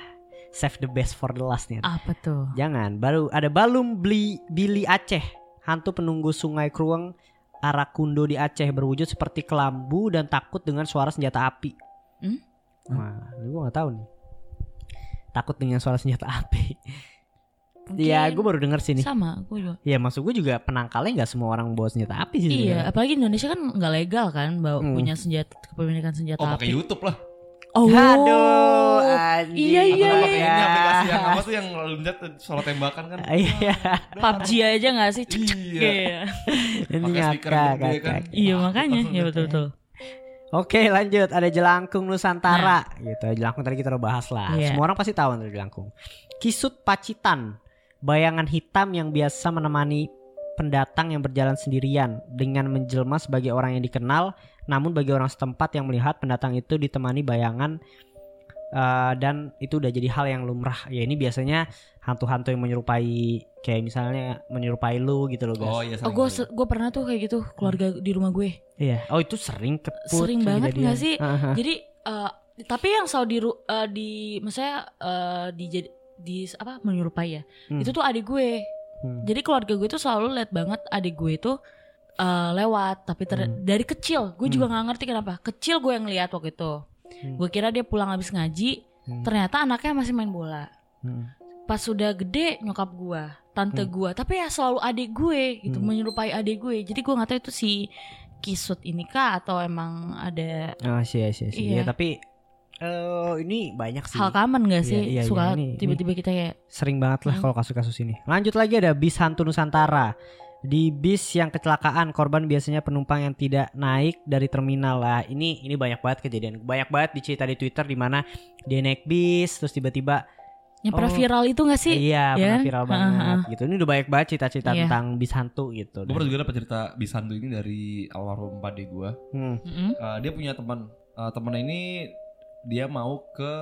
[SPEAKER 1] save the best for the last nih.
[SPEAKER 3] Apa tuh?
[SPEAKER 1] Jangan, baru ada Balum Bli, Billy Aceh, hantu penunggu sungai Krueng Arakundo di Aceh berwujud seperti kelambu dan takut dengan suara senjata api.
[SPEAKER 3] Hmm?
[SPEAKER 1] Wah, ini gue gak tahu nih. Takut dengan suara senjata api.
[SPEAKER 3] Mungkin
[SPEAKER 1] Iya, gue baru denger sih nih.
[SPEAKER 3] sama, gue juga.
[SPEAKER 1] Ya maksud gue juga penangkalnya nggak semua orang bawa senjata api sih.
[SPEAKER 3] Iya, apalagi Indonesia kan nggak legal kan, bawa
[SPEAKER 1] Hmm.
[SPEAKER 3] punya senjata kepemilikan senjata
[SPEAKER 2] oh pakai
[SPEAKER 3] api.
[SPEAKER 2] YouTube lah
[SPEAKER 3] Oh,
[SPEAKER 1] Aduh, anjing.
[SPEAKER 3] Iya,
[SPEAKER 2] atau
[SPEAKER 3] iya,
[SPEAKER 2] pakai
[SPEAKER 3] iya.
[SPEAKER 2] ini aplikasi yang apa tuh yang loncat suara tembakan kan
[SPEAKER 1] Iya,
[SPEAKER 3] PUBG aja nggak sih? Cek, cek,
[SPEAKER 2] Iya.
[SPEAKER 3] iya.
[SPEAKER 1] ini
[SPEAKER 2] Pakai gede kan.
[SPEAKER 3] Iya makanya,
[SPEAKER 2] Langsung
[SPEAKER 3] ya
[SPEAKER 2] gitu.
[SPEAKER 3] betul betul.
[SPEAKER 1] Oke lanjut ada jelangkung Nusantara gitu jelangkung tadi kita udah bahas lah
[SPEAKER 3] Iya.
[SPEAKER 1] semua orang pasti tahu tentang jelangkung kisut pacitan bayangan hitam yang biasa menemani pendatang yang berjalan sendirian dengan menjelma sebagai orang yang dikenal namun bagi orang setempat yang melihat pendatang itu ditemani bayangan eh, dan itu udah jadi hal yang lumrah ya ini biasanya hantu-hantu yang menyerupai kayak misalnya menyerupai lu gitu loh guys
[SPEAKER 2] oh iya
[SPEAKER 3] Oh, gue gue pernah tuh kayak gitu keluarga di rumah gue.
[SPEAKER 1] iya oh itu sering keput
[SPEAKER 3] Sering banget nggak sih?
[SPEAKER 1] Heeh.
[SPEAKER 3] Jadi eh, Tapi yang selalu di ru- eh, di maksudnya eh, di di apa menyerupai ya.
[SPEAKER 1] Hmm.
[SPEAKER 3] Itu tuh adik gue.
[SPEAKER 1] Hmm.
[SPEAKER 3] Jadi keluarga gue tuh selalu lihat banget adik gue itu eh, lewat tapi ter-
[SPEAKER 1] Hmm.
[SPEAKER 3] dari kecil gue juga nggak ngerti kenapa. Kecil gue yang lihat waktu itu.
[SPEAKER 1] Hmm.
[SPEAKER 3] Gue kira dia pulang habis ngaji,
[SPEAKER 1] Hmm.
[SPEAKER 3] ternyata anaknya masih main bola.
[SPEAKER 1] Hmm.
[SPEAKER 3] Pas sudah gede nyokap gue, tante
[SPEAKER 1] Hmm.
[SPEAKER 3] gue, tapi ya selalu adik gue gitu
[SPEAKER 1] Hmm.
[SPEAKER 3] menyerupai adik gue. Jadi gue nggak tahu itu si kisut ini kah atau emang ada
[SPEAKER 1] Oh, sih, sih, sih.
[SPEAKER 3] Iya.
[SPEAKER 1] Ya, tapi eh ini banyak sih.
[SPEAKER 3] hal common gak sih
[SPEAKER 1] Iya, iya,
[SPEAKER 3] suka
[SPEAKER 1] iya, ini-
[SPEAKER 3] tiba-tiba kita kayak
[SPEAKER 1] Sering banget lah
[SPEAKER 3] Hmm.
[SPEAKER 1] kalau kasus-kasus ini. Lanjut lagi ada bis hantu Nusantara. Di bis yang kecelakaan korban biasanya penumpang yang tidak naik dari terminal lah. Ini ini banyak banget kejadian. Banyak banget dicerita di Twitter di mana dia naik bis terus tiba-tiba
[SPEAKER 3] yang pernah
[SPEAKER 1] Oh.
[SPEAKER 3] viral itu gak sih?
[SPEAKER 1] iya
[SPEAKER 3] Ya
[SPEAKER 1] pernah
[SPEAKER 3] kan?
[SPEAKER 1] viral banget
[SPEAKER 3] ha.
[SPEAKER 1] gitu. Ini udah banyak banget cerita-cerita
[SPEAKER 3] Iya.
[SPEAKER 1] tentang bis hantu gitu.
[SPEAKER 2] Gue pernah juga dapat cerita Bisandu ini dari almarhum pade gue.
[SPEAKER 1] Hmm.
[SPEAKER 3] Mm-mm.
[SPEAKER 2] Eh, dia punya teman. Eh, temennya ini dia mau ke,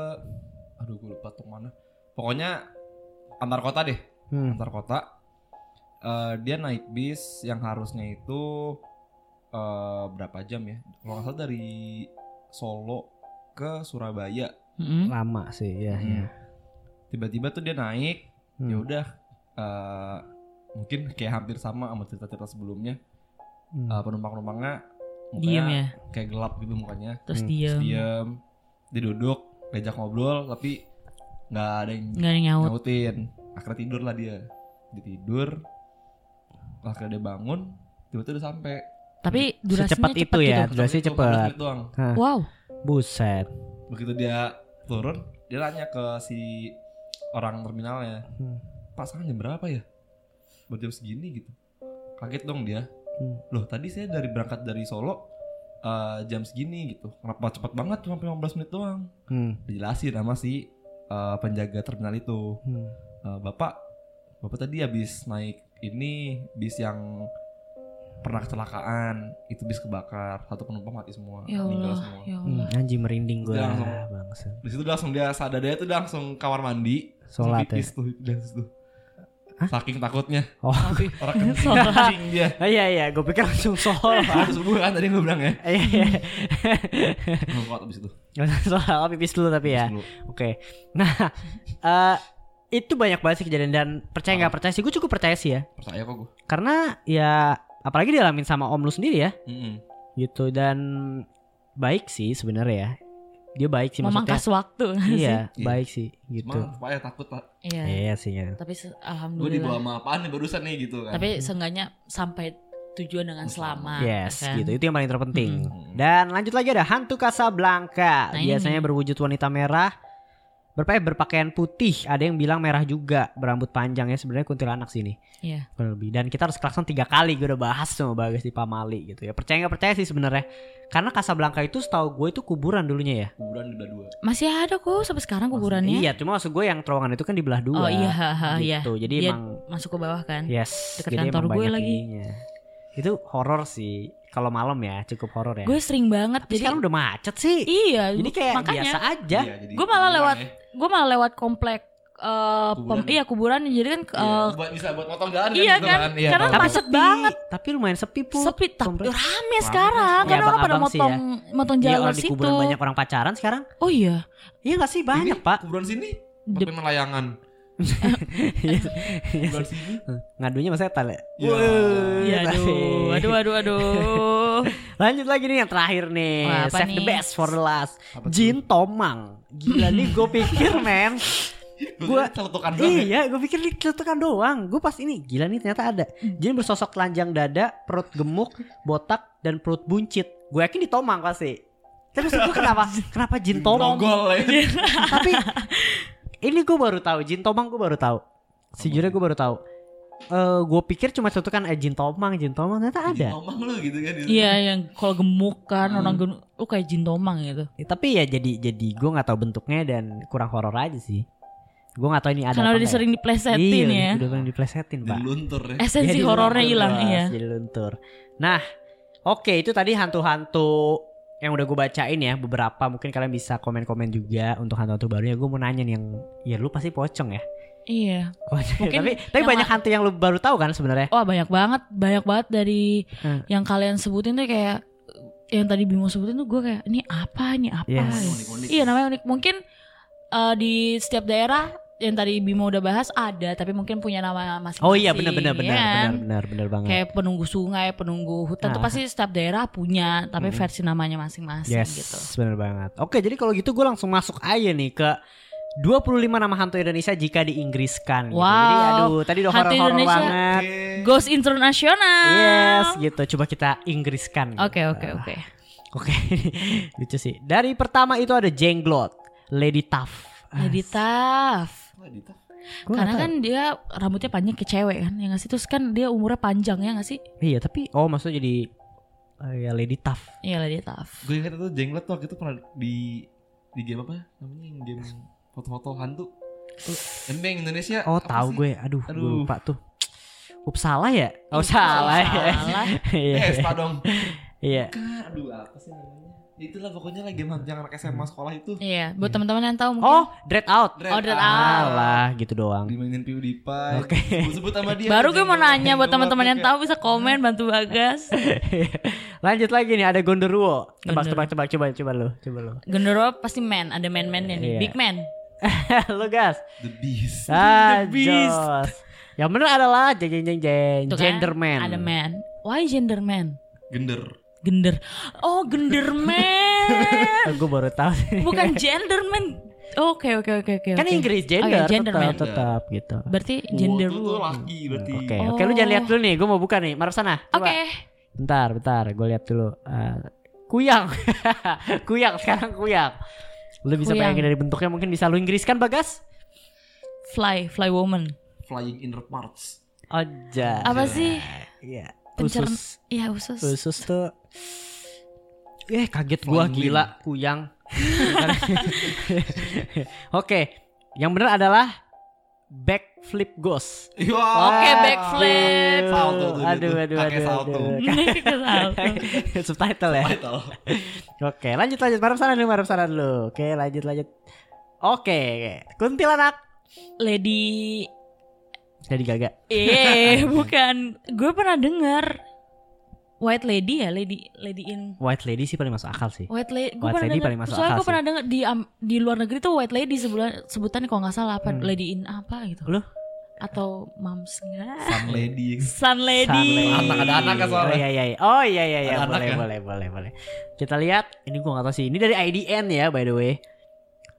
[SPEAKER 2] aduh gue lupa tuh mana. Pokoknya antar kota deh,
[SPEAKER 1] Hmm.
[SPEAKER 2] antar kota. Eh, dia naik bis yang harusnya itu eh, berapa jam ya? Kalau nggak salah dari Solo ke Surabaya.
[SPEAKER 3] Mm-mm.
[SPEAKER 1] Lama sih ya.
[SPEAKER 2] Hmm.
[SPEAKER 1] ya.
[SPEAKER 2] Tiba-tiba tuh dia naik,
[SPEAKER 1] Hmm.
[SPEAKER 2] ya udah eh, mungkin kayak hampir sama sama cerita-cerita sebelumnya.
[SPEAKER 1] Hmm.
[SPEAKER 2] Eh, penumpang-penumpangnya mukanya
[SPEAKER 3] Diem ya,
[SPEAKER 2] kayak gelap gitu mukanya.
[SPEAKER 3] terus
[SPEAKER 1] Hmm.
[SPEAKER 3] diem,
[SPEAKER 2] Terus diem, dia duduk, diajak ngobrol tapi nggak ada yang
[SPEAKER 3] nggak ada yang nyaut.
[SPEAKER 2] nyautin. Akhirnya tidur lah dia. Dia tidur, akhirnya dia bangun, tiba-tiba udah sampai.
[SPEAKER 3] Tapi durasinya
[SPEAKER 1] Secepat
[SPEAKER 3] cepet
[SPEAKER 1] itu ya,
[SPEAKER 3] gitu.
[SPEAKER 1] durasinya
[SPEAKER 2] Itu 15
[SPEAKER 1] cepet.
[SPEAKER 3] Wow,
[SPEAKER 1] Buset.
[SPEAKER 2] Begitu dia turun, dia nanya ke si orang terminalnya,
[SPEAKER 1] Hmm.
[SPEAKER 2] Pak sekarang jam berapa ya? Buat jam segini gitu. Kaget dong dia.
[SPEAKER 1] Hmm.
[SPEAKER 2] Loh tadi saya dari berangkat dari Solo eh, jam segini gitu. Kenapa cepet banget cuma 15 menit doang?
[SPEAKER 1] Hmm.
[SPEAKER 2] Dijelasin sama si eh, penjaga terminal itu.
[SPEAKER 1] Hmm.
[SPEAKER 2] Eh, Bapak, Bapak tadi habis naik ini bis yang pernah kecelakaan, itu bis kebakar, satu penumpang mati semua,
[SPEAKER 3] ya
[SPEAKER 2] meninggal
[SPEAKER 3] Allah,
[SPEAKER 2] semua.
[SPEAKER 3] ya
[SPEAKER 1] Hmm,
[SPEAKER 3] Allah.
[SPEAKER 1] anjing merinding gue
[SPEAKER 2] langsung-
[SPEAKER 1] bangsa.
[SPEAKER 2] Di situ langsung dia sadar dia tuh langsung kamar mandi,
[SPEAKER 1] Sholat ya.
[SPEAKER 2] tuh, situ.
[SPEAKER 1] Hah?
[SPEAKER 2] Saking takutnya
[SPEAKER 1] Oh.
[SPEAKER 2] Orang kencing dia.
[SPEAKER 1] Ah, iya iya, gue pikir langsung soal.
[SPEAKER 2] Harus subuh kan tadi gue bilang ya.
[SPEAKER 1] Iya iya.
[SPEAKER 2] Nggak abis itu.
[SPEAKER 1] soal pipis dulu tapi ya. Oke. Nah, eh itu banyak banget sih kejadian dan percaya nggak percaya sih, gue cukup percaya sih ya.
[SPEAKER 2] Percaya kok gue.
[SPEAKER 1] Karena ya apalagi dialamin sama om lu sendiri ya,
[SPEAKER 2] Mm-mm.
[SPEAKER 1] gitu dan baik sih sebenarnya ya. Dia baik sih maksudnya.
[SPEAKER 3] memangkas waktu nggak sih?
[SPEAKER 1] Iya,
[SPEAKER 2] Iya.
[SPEAKER 1] baik sih gitu.
[SPEAKER 2] Cuma supaya takut pak.
[SPEAKER 3] Iya.
[SPEAKER 1] Iya sih ya.
[SPEAKER 3] Tapi se-
[SPEAKER 2] Gue
[SPEAKER 3] alhamdulillah.
[SPEAKER 2] dibawa sama apaan nih barusan nih gitu kan.
[SPEAKER 3] Tapi seenggaknya sampai tujuan dengan selamat.
[SPEAKER 1] Yes,
[SPEAKER 3] kan?
[SPEAKER 1] gitu. Itu yang paling terpenting.
[SPEAKER 2] Mm-mm.
[SPEAKER 1] Dan lanjut lagi ada hantu Casablanca.
[SPEAKER 3] Nah, ini
[SPEAKER 1] Biasanya
[SPEAKER 3] nih.
[SPEAKER 1] berwujud wanita merah. Berpa- berpakaian putih, ada yang bilang merah juga, berambut panjang ya sebenarnya kuntilanak sini.
[SPEAKER 3] Iya.
[SPEAKER 1] Kurang lebih. Dan kita harus klakson tiga kali gue udah bahas sama Bagas di Pamali gitu ya. Percaya nggak percaya sih sebenarnya. Karena Casablanca itu setahu gue itu kuburan dulunya ya.
[SPEAKER 2] Kuburan udah dua.
[SPEAKER 3] Masih ada kok sampai sekarang kuburannya.
[SPEAKER 1] Iya, cuma maksud gue yang terowongan itu kan dibelah dua.
[SPEAKER 3] Oh iya, ha, ha, iya.
[SPEAKER 1] gitu. Jadi
[SPEAKER 3] Dia
[SPEAKER 1] emang
[SPEAKER 3] masuk ke bawah kan.
[SPEAKER 1] yes, jadi
[SPEAKER 3] kantor gue lagi.
[SPEAKER 1] ininya. Itu horor sih. Kalau malam ya cukup horor ya.
[SPEAKER 3] Gue sering banget.
[SPEAKER 1] Tapi sekarang udah macet sih.
[SPEAKER 3] iya.
[SPEAKER 1] Jadi kayak
[SPEAKER 3] makanya
[SPEAKER 1] biasa aja.
[SPEAKER 2] Iya, jadi
[SPEAKER 3] Gue malah lewat
[SPEAKER 2] ya.
[SPEAKER 3] Gue malah lewat komplek eh
[SPEAKER 2] Kuburan.
[SPEAKER 3] pem- iya kuburan jadi kan
[SPEAKER 2] Iya,
[SPEAKER 3] eh,
[SPEAKER 2] buat bisa buat motong jalan
[SPEAKER 3] iya
[SPEAKER 2] gitu
[SPEAKER 3] kan,
[SPEAKER 2] Iya,
[SPEAKER 3] karena
[SPEAKER 2] kalau-
[SPEAKER 3] macet banget.
[SPEAKER 1] Tapi lumayan sepi pun.
[SPEAKER 3] sepi tapi
[SPEAKER 1] komplek.
[SPEAKER 3] rame sekarang
[SPEAKER 1] Iya,
[SPEAKER 3] karena orang pada
[SPEAKER 1] abang-abang sih
[SPEAKER 3] motong motong
[SPEAKER 1] Iya,
[SPEAKER 3] jalan
[SPEAKER 1] orang
[SPEAKER 3] lewat
[SPEAKER 1] di
[SPEAKER 3] situ.
[SPEAKER 1] kuburan banyak orang pacaran sekarang.
[SPEAKER 3] Oh iya.
[SPEAKER 1] Iya gak sih banyak
[SPEAKER 2] Ini
[SPEAKER 1] pak.
[SPEAKER 2] Kuburan sini pakai melayangan.
[SPEAKER 1] Iya
[SPEAKER 2] Kuburan sini.
[SPEAKER 1] Ngadunya sama setan ya.
[SPEAKER 2] Iya.
[SPEAKER 3] Iya aduh, aduh aduh aduh.
[SPEAKER 1] Lanjut lagi nih yang terakhir nih.
[SPEAKER 3] Wah, apa
[SPEAKER 1] Save the
[SPEAKER 3] nih?
[SPEAKER 1] best for the last.
[SPEAKER 2] Apa?
[SPEAKER 1] Jin Tomang. Gila nih gue pikir men.
[SPEAKER 2] Gua
[SPEAKER 1] Gua-
[SPEAKER 2] celutukan doang. ya.
[SPEAKER 1] Iya, gue pikir ini celutukan doang. Gue pas ini gila nih ternyata ada. Jin bersosok telanjang dada, perut gemuk, botak, dan perut buncit. Gue yakin di Tomang pasti. Tapi maksud gue kenapa kenapa Jin Tomang?
[SPEAKER 2] Nogol ya.
[SPEAKER 1] Tapi ini gue baru tahu Jin Tomang gue baru tahu. Sejujurnya gue baru tahu. Eh, gue pikir cuma celutukan eh Jin Tomang, Jin Tomang ternyata ada.
[SPEAKER 2] Ngomong lu gitu kan.
[SPEAKER 3] Iya yang kalau gemuk kan
[SPEAKER 2] Hmm.
[SPEAKER 3] orang gemuk, lu kayak jin tomang gitu.
[SPEAKER 1] Ya, tapi ya jadi jadi gue nggak tahu bentuknya dan kurang horor aja sih. Gue nggak tahu ini ada
[SPEAKER 3] Karena udah
[SPEAKER 1] nggak
[SPEAKER 3] sering
[SPEAKER 1] ya.
[SPEAKER 3] diplesetin
[SPEAKER 1] iya,
[SPEAKER 3] ya.
[SPEAKER 1] Udah pernah diplesetin pak.
[SPEAKER 2] Jadi luntur ya.
[SPEAKER 3] Esensi
[SPEAKER 1] Jadi
[SPEAKER 3] horornya hilang
[SPEAKER 1] Bas,
[SPEAKER 3] iya.
[SPEAKER 1] Jadi luntur. Nah, oke itu tadi hantu-hantu yang udah gue bacain ya beberapa mungkin kalian bisa komen-komen juga untuk hantu-hantu barunya gue mau nanya nih yang ya lu pasti pocong ya
[SPEAKER 3] Iya.
[SPEAKER 1] Pocong.
[SPEAKER 3] Mungkin
[SPEAKER 1] tapi tapi
[SPEAKER 3] yang
[SPEAKER 1] banyak
[SPEAKER 3] la-
[SPEAKER 1] hantu yang lu baru tahu kan sebenarnya
[SPEAKER 3] Wah banyak banget, banyak banget dari
[SPEAKER 1] Hmm.
[SPEAKER 3] yang kalian sebutin tuh kayak yang tadi Bimo sebutin tuh gue kayak ini apa ini apa
[SPEAKER 1] Yes.
[SPEAKER 3] gitu.
[SPEAKER 2] Unik-unik.
[SPEAKER 3] iya namanya unik mungkin eh, di setiap daerah yang tadi Bimo udah bahas ada tapi mungkin punya nama masing-masing
[SPEAKER 1] Oh iya benar benar benar
[SPEAKER 3] ya kan?
[SPEAKER 1] benar benar benar banget.
[SPEAKER 3] kayak penunggu sungai penunggu hutan tuh
[SPEAKER 1] Ah.
[SPEAKER 3] pasti setiap daerah punya tapi
[SPEAKER 1] Mm-mm.
[SPEAKER 3] versi namanya masing-masing
[SPEAKER 1] Yes,
[SPEAKER 3] gitu
[SPEAKER 1] benar banget. Oke, jadi kalau gitu gue langsung masuk aja nih ke 25 nama hantu Indonesia jika diinggriskan. gitu. Jadi
[SPEAKER 3] Wow.
[SPEAKER 1] aduh, tadi udah
[SPEAKER 3] Hantu
[SPEAKER 1] horor-horor
[SPEAKER 3] Indonesia.
[SPEAKER 1] banget.
[SPEAKER 2] Oke.
[SPEAKER 3] Ghost International
[SPEAKER 1] Yes, gitu. Coba kita inggriskan.
[SPEAKER 3] oke oke oke
[SPEAKER 1] Oke, lucu sih. Dari pertama itu ada Jenglot, Lady Tough.
[SPEAKER 3] Lady Tough
[SPEAKER 2] Dita.
[SPEAKER 1] Gua
[SPEAKER 3] karena kan dia rambutnya panjang ke cewek kan ya nggak sih terus kan dia umurnya panjang ya nggak sih
[SPEAKER 1] iya, tapi oh maksudnya jadi eh, ya Lady Tough.
[SPEAKER 3] iya Lady Tough
[SPEAKER 2] Gue ingat itu jenggot tuh waktu itu pernah di di game apa namanya yang game foto-foto hantu. Tuh, yang Indonesia.
[SPEAKER 1] Oh, tahu gue. Aduh, gue
[SPEAKER 2] Aduh.
[SPEAKER 1] lupa tuh. Up salah ya? Oh, salah ya.
[SPEAKER 3] salah.
[SPEAKER 1] Iya.
[SPEAKER 2] Eh, dong.
[SPEAKER 1] Iya.
[SPEAKER 2] Aduh apa sih namanya? Ya itulah pokoknya lah game hantu yang anak SMA sekolah itu.
[SPEAKER 3] Iya, buat teman-teman yang tahu mungkin.
[SPEAKER 1] Oh, Dread Out.
[SPEAKER 3] Oh, Dread Out.
[SPEAKER 1] Alah, gitu doang.
[SPEAKER 2] Dimainin PewDiePie.
[SPEAKER 1] Oke.
[SPEAKER 2] Sebut sama dia.
[SPEAKER 3] Baru gue mau nanya buat teman-teman yang tahu bisa komen bantu Bagas.
[SPEAKER 1] Lanjut lagi nih ada Gondorwo. Tebak tebak tebak coba coba lu, coba lu.
[SPEAKER 3] Gendero pasti man, ada man-mannya nih,
[SPEAKER 1] Iya.
[SPEAKER 3] big man.
[SPEAKER 1] lu gas.
[SPEAKER 2] The Beast.
[SPEAKER 1] Ah,
[SPEAKER 3] The Beast.
[SPEAKER 1] jos. Yang bener adalah jeng jeng jeng jeng
[SPEAKER 3] Tuh kan,
[SPEAKER 1] genderman.
[SPEAKER 3] Ada man. Why genderman?
[SPEAKER 2] Gender.
[SPEAKER 3] Gender. Oh, genderman.
[SPEAKER 1] Gue baru tahu. sih.
[SPEAKER 3] Bukan genderman. Oke, oke, oke, oke.
[SPEAKER 1] kan
[SPEAKER 3] oke.
[SPEAKER 1] Inggris gender,
[SPEAKER 3] Oke, genderman.
[SPEAKER 1] tetap tetap gitu.
[SPEAKER 3] Berarti
[SPEAKER 2] Oh,
[SPEAKER 3] gender
[SPEAKER 2] itu tuh laki berarti.
[SPEAKER 1] Oke,
[SPEAKER 3] Oh.
[SPEAKER 1] oke lu jangan lihat dulu nih, gue mau buka nih. Marah sana.
[SPEAKER 3] Oke.
[SPEAKER 1] Coba. Bentar, bentar, gue lihat dulu. Eh, kuyang, kuyang sekarang kuyang. Lu bisa
[SPEAKER 3] Kuyang.
[SPEAKER 1] bayangin dari bentuknya mungkin bisa lu Inggriskan bagas?
[SPEAKER 3] Fly, fly woman.
[SPEAKER 2] Flying inner parts.
[SPEAKER 1] Aja.
[SPEAKER 3] Apa sih?
[SPEAKER 1] Iya. Usus,
[SPEAKER 3] Iya, usus.
[SPEAKER 1] usus tuh. Eh kaget gua
[SPEAKER 2] Flying
[SPEAKER 1] gila kuyang. Oke, yang benar adalah backflip ghost.
[SPEAKER 3] Oke, backflip.
[SPEAKER 2] Salto tuh
[SPEAKER 1] Aduh, aduh,
[SPEAKER 2] Kakek
[SPEAKER 1] aduh,
[SPEAKER 2] salto.
[SPEAKER 1] aduh.
[SPEAKER 3] Kesal.
[SPEAKER 1] Subtitle ya.
[SPEAKER 2] Title.
[SPEAKER 1] Oke, lanjut lanjut. Marah sana dulu, marah sana dulu. Oke, lanjut lanjut. Oke, kuntilanak.
[SPEAKER 3] Lady
[SPEAKER 1] Jadi gaga.
[SPEAKER 3] Eh, bukan. Gue pernah dengar White Lady ya, Lady Lady in
[SPEAKER 1] White lady sih paling masuk akal sih.
[SPEAKER 3] White Lady. Gue
[SPEAKER 1] White
[SPEAKER 3] pernah
[SPEAKER 1] Lady
[SPEAKER 3] dengar.
[SPEAKER 1] paling masuk
[SPEAKER 3] Soalnya
[SPEAKER 1] akal
[SPEAKER 3] gue pernah dengar di am- di luar negeri tuh White Lady sebulan sebutan kalau nggak salah apa
[SPEAKER 1] Hmm.
[SPEAKER 3] Lady in apa gitu.
[SPEAKER 1] Loh?
[SPEAKER 3] Atau Moms enggak?
[SPEAKER 2] Sun Lady.
[SPEAKER 3] Sun Lady.
[SPEAKER 1] Sun lady.
[SPEAKER 2] Anak, ada anak kan soalnya.
[SPEAKER 1] Oh iya iya. iya. Oh iya iya iya.
[SPEAKER 2] Anak
[SPEAKER 1] Boleh
[SPEAKER 2] kan?
[SPEAKER 1] boleh boleh boleh. Kita lihat. Ini gua gak tahu sih. Ini dari IDN ya by the way.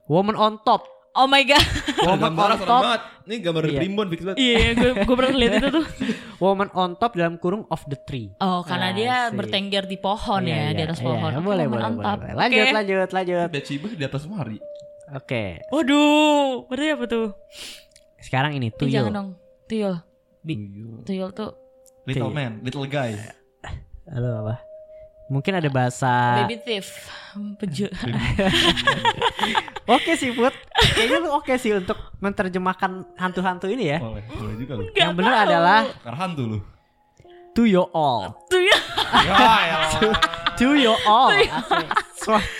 [SPEAKER 1] Woman on top.
[SPEAKER 3] Oh my god.
[SPEAKER 1] Woman
[SPEAKER 2] Gambar
[SPEAKER 1] on top.
[SPEAKER 2] banget. Ini gambar
[SPEAKER 1] Iya.
[SPEAKER 2] primbon fix banget.
[SPEAKER 3] Iya, gue gue pernah lihat itu tuh.
[SPEAKER 1] Woman on top dalam kurung of the tree.
[SPEAKER 3] Oh, karena
[SPEAKER 1] Ah,
[SPEAKER 3] dia
[SPEAKER 1] sih.
[SPEAKER 3] bertengger di pohon
[SPEAKER 1] Iya,
[SPEAKER 3] ya,
[SPEAKER 1] iya,
[SPEAKER 3] di atas
[SPEAKER 1] iya.
[SPEAKER 3] pohon. Oke,
[SPEAKER 1] Boleh boleh
[SPEAKER 3] on
[SPEAKER 1] boleh.
[SPEAKER 3] top.
[SPEAKER 1] boleh. Lanjut
[SPEAKER 3] Oke.
[SPEAKER 1] lanjut lanjut.
[SPEAKER 2] Bathsheba di atas mari.
[SPEAKER 1] Oke.
[SPEAKER 3] Waduh, berarti apa tuh?
[SPEAKER 1] Sekarang ini tuyul.
[SPEAKER 3] jangan dong. Tuyul.
[SPEAKER 2] Tuyul.
[SPEAKER 3] Tuyul tuh
[SPEAKER 2] Little
[SPEAKER 1] Tuyul.
[SPEAKER 2] man, little guy.
[SPEAKER 1] Halo apa? Mungkin ada bahasa
[SPEAKER 3] baby thief. Peju.
[SPEAKER 1] Oke sih Put Kayaknya lu oke sih untuk menerjemahkan hantu-hantu ini ya
[SPEAKER 2] Boleh, boleh juga lu.
[SPEAKER 1] Yang benar adalah
[SPEAKER 2] Karena hantu lu.
[SPEAKER 1] To your all
[SPEAKER 3] Tuyul.
[SPEAKER 2] Ya, ya.
[SPEAKER 1] To your all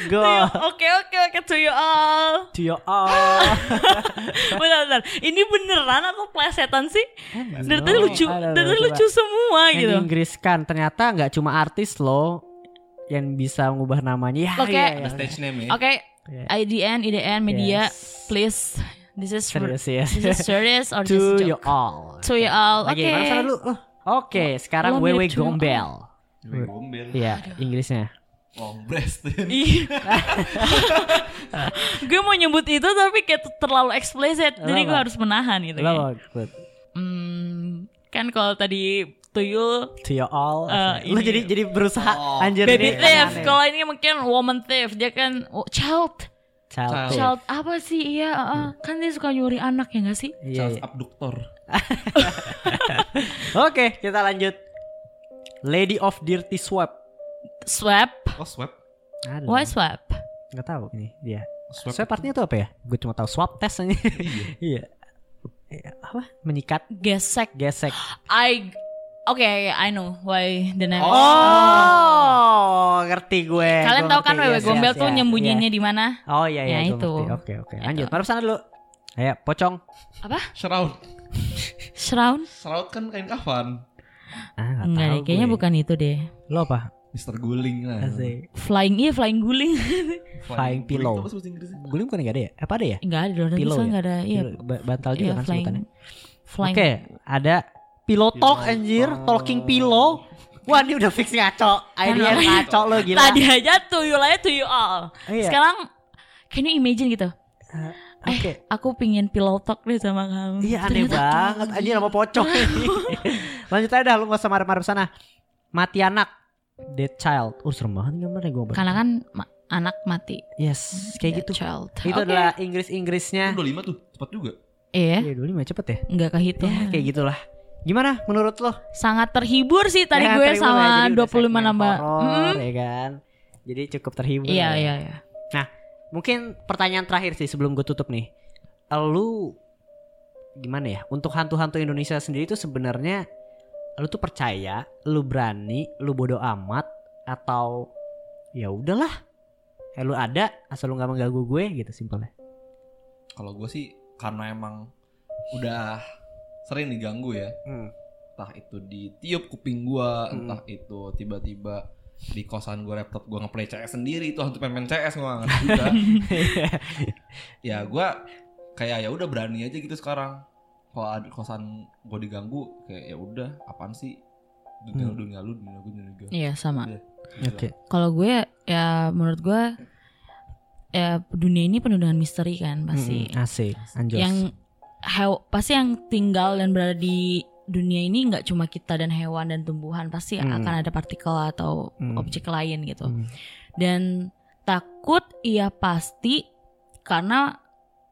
[SPEAKER 1] go
[SPEAKER 3] Oke oke oke tuyul all.
[SPEAKER 1] To your all
[SPEAKER 3] Bentar, bentar. Ini beneran atau plesetan sih? Dari tadi lucu, dari tadi lucu semua
[SPEAKER 1] Yang
[SPEAKER 3] gitu.
[SPEAKER 1] diinggriskan Ternyata nggak cuma artis loh Yang bisa mengubah namanya ya,
[SPEAKER 3] Oke.
[SPEAKER 1] iya, iya.
[SPEAKER 2] Ada stage name ya.
[SPEAKER 3] Oke,
[SPEAKER 1] Iya.
[SPEAKER 3] IDN, IDN, media,
[SPEAKER 1] Yes.
[SPEAKER 3] please. This is
[SPEAKER 1] Serius ya
[SPEAKER 3] this is serious or
[SPEAKER 1] To your
[SPEAKER 3] joke?
[SPEAKER 1] all
[SPEAKER 3] To you all. Oke.
[SPEAKER 1] dulu Oh, Oke sekarang
[SPEAKER 3] Lo
[SPEAKER 1] Wewe Gombel
[SPEAKER 2] Gue gombel.
[SPEAKER 1] Iya Inggrisnya
[SPEAKER 2] Long
[SPEAKER 3] gue mau nyebut itu tapi kayak terlalu eksplisit, jadi gue harus menahan gitu.
[SPEAKER 1] Lo Put?
[SPEAKER 3] Hmm, kan kalau tadi tuyul
[SPEAKER 1] To your all
[SPEAKER 3] Eh,
[SPEAKER 1] Lu jadi jadi berusaha
[SPEAKER 2] Oh.
[SPEAKER 1] Anjir
[SPEAKER 3] baby
[SPEAKER 1] ini
[SPEAKER 3] thief, kalau ini mungkin woman thief, dia kan oh, child.
[SPEAKER 1] Child,
[SPEAKER 2] Child.
[SPEAKER 3] Child apa sih? Iya, uh, kan dia suka nyuri anak ya gak sih?
[SPEAKER 1] Iya,
[SPEAKER 2] Charles
[SPEAKER 1] iya.
[SPEAKER 2] abductor.
[SPEAKER 1] Oke, kita lanjut. Lady of Dirty Swap.
[SPEAKER 3] Swap.
[SPEAKER 2] Oh, swab.
[SPEAKER 1] Aduh,
[SPEAKER 3] Why swap?
[SPEAKER 1] Nggak tahu ini dia.
[SPEAKER 2] Swab.
[SPEAKER 1] Swap artinya itu apa ya? Gue cuma tahu swab test aja. iya. Iya, Apa? Menyikat,
[SPEAKER 3] Gesek.
[SPEAKER 1] gesek.
[SPEAKER 3] I Okay, I know why the name.
[SPEAKER 1] Oh, ngerti gue.
[SPEAKER 3] Kalian
[SPEAKER 1] Gue
[SPEAKER 3] tahu kan. Wewe
[SPEAKER 1] Yes,
[SPEAKER 3] Gombel
[SPEAKER 1] yes,
[SPEAKER 3] tuh
[SPEAKER 1] yes,
[SPEAKER 3] nyembunyiinnya
[SPEAKER 1] yes.
[SPEAKER 3] di mana?
[SPEAKER 1] Oh iya iya,
[SPEAKER 3] Ya, itu.
[SPEAKER 1] Oke oke. Lanjut. Maruf sana dulu. Ayo, pocong.
[SPEAKER 3] Apa?
[SPEAKER 2] Shroud.
[SPEAKER 3] Shroud?
[SPEAKER 2] Shroud kan kain kafan.
[SPEAKER 1] Ah, nggak
[SPEAKER 3] Enggak
[SPEAKER 1] tahu
[SPEAKER 3] deh, kayaknya
[SPEAKER 1] gue.
[SPEAKER 3] bukan itu deh.
[SPEAKER 1] Lo apa?
[SPEAKER 2] Mister Guling lah.
[SPEAKER 1] Asik.
[SPEAKER 3] Flying iya flying guling.
[SPEAKER 1] Flying pillow. Guling bukan nggak ada ya? Apa ada ya?
[SPEAKER 3] Enggak ada orang
[SPEAKER 1] Pillow ya?
[SPEAKER 3] enggak ada. Iya.
[SPEAKER 1] Bantal juga
[SPEAKER 3] Iya,
[SPEAKER 1] kan
[SPEAKER 3] flying.
[SPEAKER 1] sebutannya.
[SPEAKER 3] Flying.
[SPEAKER 1] Oke, ada pillow talk anjir,
[SPEAKER 2] talk.
[SPEAKER 1] talking pillow. Wah, ini udah fix ngaco. Idea
[SPEAKER 3] Kan,
[SPEAKER 1] ngaco lo gila.
[SPEAKER 3] Tadi aja to you lah to you all.
[SPEAKER 1] Iya.
[SPEAKER 3] Sekarang can you imagine gitu?
[SPEAKER 1] Oke.
[SPEAKER 3] Aku pingin pillow talk deh sama kamu.
[SPEAKER 1] Iya aneh
[SPEAKER 3] Ternyata
[SPEAKER 1] banget. Anjir nama pocong Lanjut aja dah lu gak usah marah-marah sana Mati anak Dead child Oh serem banget gambarnya gue
[SPEAKER 3] Karena kan ma- anak mati.
[SPEAKER 1] Yes kayak gitu
[SPEAKER 3] Child.
[SPEAKER 1] Itu
[SPEAKER 3] Oke.
[SPEAKER 1] adalah Inggris-Inggrisnya
[SPEAKER 2] 25 tuh, cepat juga.
[SPEAKER 3] Iya,
[SPEAKER 1] Iya dulu mah cepet ya
[SPEAKER 3] enggak kehitung.
[SPEAKER 1] Ya kayak gitulah Gimana menurut lo?
[SPEAKER 3] Sangat terhibur sih tadi
[SPEAKER 1] Ya,
[SPEAKER 3] gue
[SPEAKER 1] terhibur ya,
[SPEAKER 3] sama
[SPEAKER 1] udah
[SPEAKER 3] 25
[SPEAKER 1] segmen
[SPEAKER 3] nambah.
[SPEAKER 1] horor,
[SPEAKER 3] Mm.
[SPEAKER 1] ya kan Jadi cukup terhibur
[SPEAKER 3] Iya,
[SPEAKER 1] ya.
[SPEAKER 3] iya, iya.
[SPEAKER 1] Mungkin pertanyaan terakhir sih sebelum gue tutup nih Lu Gimana ya Untuk hantu-hantu Indonesia sendiri itu sebenarnya Lu tuh percaya Lu berani Lu bodoh amat Atau Ya udahlah Eh lu ada Asal lu gak mengganggu gue gitu simpelnya
[SPEAKER 2] Kalau gue sih karena emang udah sering diganggu ya.
[SPEAKER 1] hmm.
[SPEAKER 2] Entah itu ditiup kuping gua,
[SPEAKER 1] Hmm.
[SPEAKER 2] entah itu tiba-tiba di kosan gue laptop gue ngeplay CS sendiri itu hantu main CS gue gak ngerti juga ya gue kayak ya udah berani aja gitu sekarang kalau ada kosan gue diganggu kayak ya udah apaan sih dunia
[SPEAKER 1] Hmm.
[SPEAKER 2] dunia lu dunia gue dunia gue
[SPEAKER 3] Iya, sama.
[SPEAKER 1] Oke
[SPEAKER 3] Kalau gue ya menurut gue ya dunia ini penuh dengan misteri kan pasti.
[SPEAKER 1] Mm-mm, Asik Anjos
[SPEAKER 3] Yang hew- pasti yang tinggal dan berada di dunia ini nggak cuma kita dan hewan dan tumbuhan pasti
[SPEAKER 1] Hmm.
[SPEAKER 3] akan ada partikel atau
[SPEAKER 1] Hmm.
[SPEAKER 3] objek lain gitu.
[SPEAKER 1] Hmm.
[SPEAKER 3] Dan takut iya pasti karena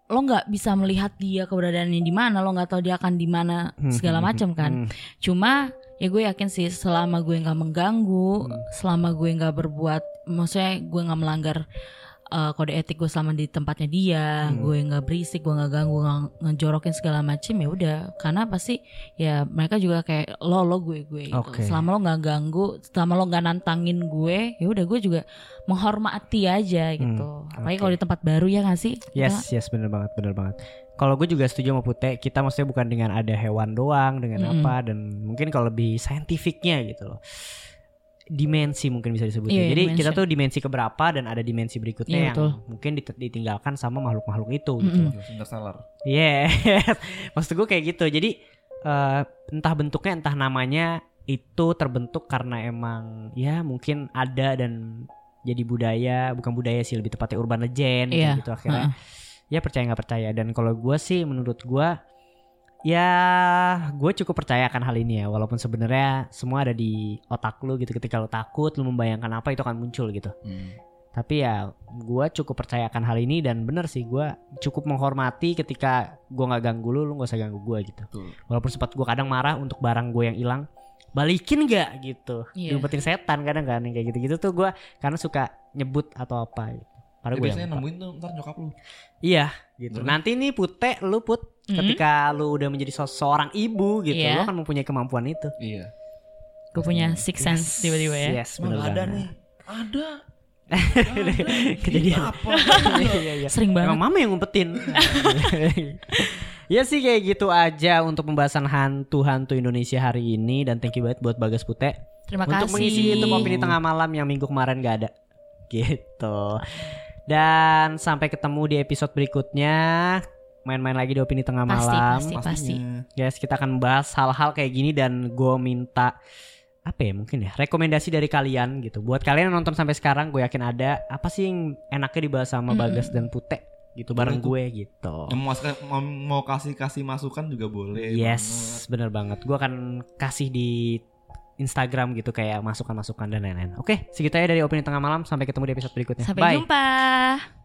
[SPEAKER 3] lo nggak bisa melihat dia keberadaannya di mana, lo nggak tahu dia akan di mana
[SPEAKER 1] Hmm,
[SPEAKER 3] segala macam kan.
[SPEAKER 1] hmm.
[SPEAKER 3] Cuma ya gue yakin sih selama gue nggak mengganggu,
[SPEAKER 1] Hmm.
[SPEAKER 3] selama gue nggak berbuat, maksudnya gue nggak melanggar uh, kode etik gue selama di tempatnya dia,
[SPEAKER 1] Hmm.
[SPEAKER 3] gue nggak berisik, gue nggak ganggu, nggak ngejorokin segala macem ya udah. Karena pasti ya mereka juga kayak lo lo gue gue. Gitu.
[SPEAKER 1] Oke.
[SPEAKER 3] Selama lo nggak ganggu, selama lo nggak nantangin gue, ya udah gue juga menghormati aja gitu. Apalagi
[SPEAKER 1] oke.
[SPEAKER 3] kalau di tempat baru ya nggak sih?
[SPEAKER 1] Yes, yes bener banget, bener banget. Kalau gue juga setuju sama Pute, kita maksudnya bukan dengan ada hewan doang, dengan
[SPEAKER 3] Mm-mm.
[SPEAKER 1] apa dan mungkin kalau lebih saintifiknya gitu loh. Dimensi mungkin bisa disebut.
[SPEAKER 3] Iya,
[SPEAKER 1] ya. Jadi
[SPEAKER 3] dimensi.
[SPEAKER 1] kita tuh dimensi keberapa dan ada dimensi berikutnya
[SPEAKER 3] Iya,
[SPEAKER 1] yang
[SPEAKER 3] betul.
[SPEAKER 1] mungkin dit- ditinggalkan sama makhluk-makhluk itu gitu.
[SPEAKER 3] Mm-mm.
[SPEAKER 1] loh.
[SPEAKER 2] Interstellar
[SPEAKER 1] Yes, maksud gue kayak gitu. Jadi eh, entah bentuknya entah namanya itu terbentuk karena emang ya mungkin ada dan jadi budaya, bukan budaya sih lebih tepatnya urban legend kayak
[SPEAKER 3] Iya,
[SPEAKER 1] gitu akhirnya. Ya percaya nggak percaya dan kalau gue sih menurut gue ya gue cukup percaya akan hal ini ya walaupun sebenarnya semua ada di otak lu gitu ketika lu takut lu membayangkan apa itu akan muncul gitu
[SPEAKER 2] Hmm.
[SPEAKER 1] tapi ya gue cukup percaya akan hal ini dan bener sih gue cukup menghormati ketika gue nggak ganggu lu lu nggak usah ganggu gue gitu
[SPEAKER 2] Betul.
[SPEAKER 1] walaupun sempat gue kadang marah untuk barang gue yang hilang balikin gak gitu
[SPEAKER 3] Iya.
[SPEAKER 1] diumpetin setan kadang kan yang kayak gitu-gitu tuh gue karena suka nyebut atau apa gitu.
[SPEAKER 2] Tapi
[SPEAKER 1] gue
[SPEAKER 2] biasanya
[SPEAKER 1] yang
[SPEAKER 2] nemuin tuh ntar nyokap lu
[SPEAKER 1] iya gitu
[SPEAKER 2] Bener.
[SPEAKER 1] nanti nih pute lu put
[SPEAKER 3] Mhm.
[SPEAKER 1] ketika lu udah menjadi seorang ibu gitu
[SPEAKER 3] Iya.
[SPEAKER 1] lu akan mempunyai kemampuan itu
[SPEAKER 2] iya
[SPEAKER 3] Gue punya six sense tiba-tiba ya.
[SPEAKER 1] yes
[SPEAKER 2] Emang ada
[SPEAKER 1] banget.
[SPEAKER 2] nih ada
[SPEAKER 1] Kejadian.
[SPEAKER 2] Apa
[SPEAKER 1] Iya, iya.
[SPEAKER 3] Sering banget.
[SPEAKER 1] Emang mama yang ngumpetin. ya sih kayak gitu aja untuk pembahasan hantu-hantu Indonesia hari ini dan thank you banget buat Bagas Pute
[SPEAKER 3] Terima
[SPEAKER 1] untuk
[SPEAKER 3] kasih.
[SPEAKER 1] mengisi itu opini tengah malam yang minggu kemarin gak ada. Gitu. Dan sampai ketemu di episode berikutnya. Main-main lagi di opini tengah
[SPEAKER 3] Pasti,
[SPEAKER 1] malam.
[SPEAKER 3] pasti, pasti.
[SPEAKER 1] Guys, kita akan membahas hal-hal kayak gini dan gue minta apa ya mungkin ya rekomendasi dari kalian gitu. Buat kalian yang nonton sampai sekarang, gue yakin ada apa sih yang enaknya dibahas sama
[SPEAKER 3] Mm-mm.
[SPEAKER 1] Bagas dan Pute gitu bareng gue gitu.
[SPEAKER 2] Yang mau, mau, mau kasih kasih masukan juga boleh
[SPEAKER 1] Yes, bener banget. Gue akan kasih di Instagram gitu kayak masukan-masukan dan lain-lain. Oke, segitu aja dari opini tengah malam. Sampai ketemu di episode berikutnya.
[SPEAKER 3] Sampai
[SPEAKER 1] Bye.
[SPEAKER 3] jumpa.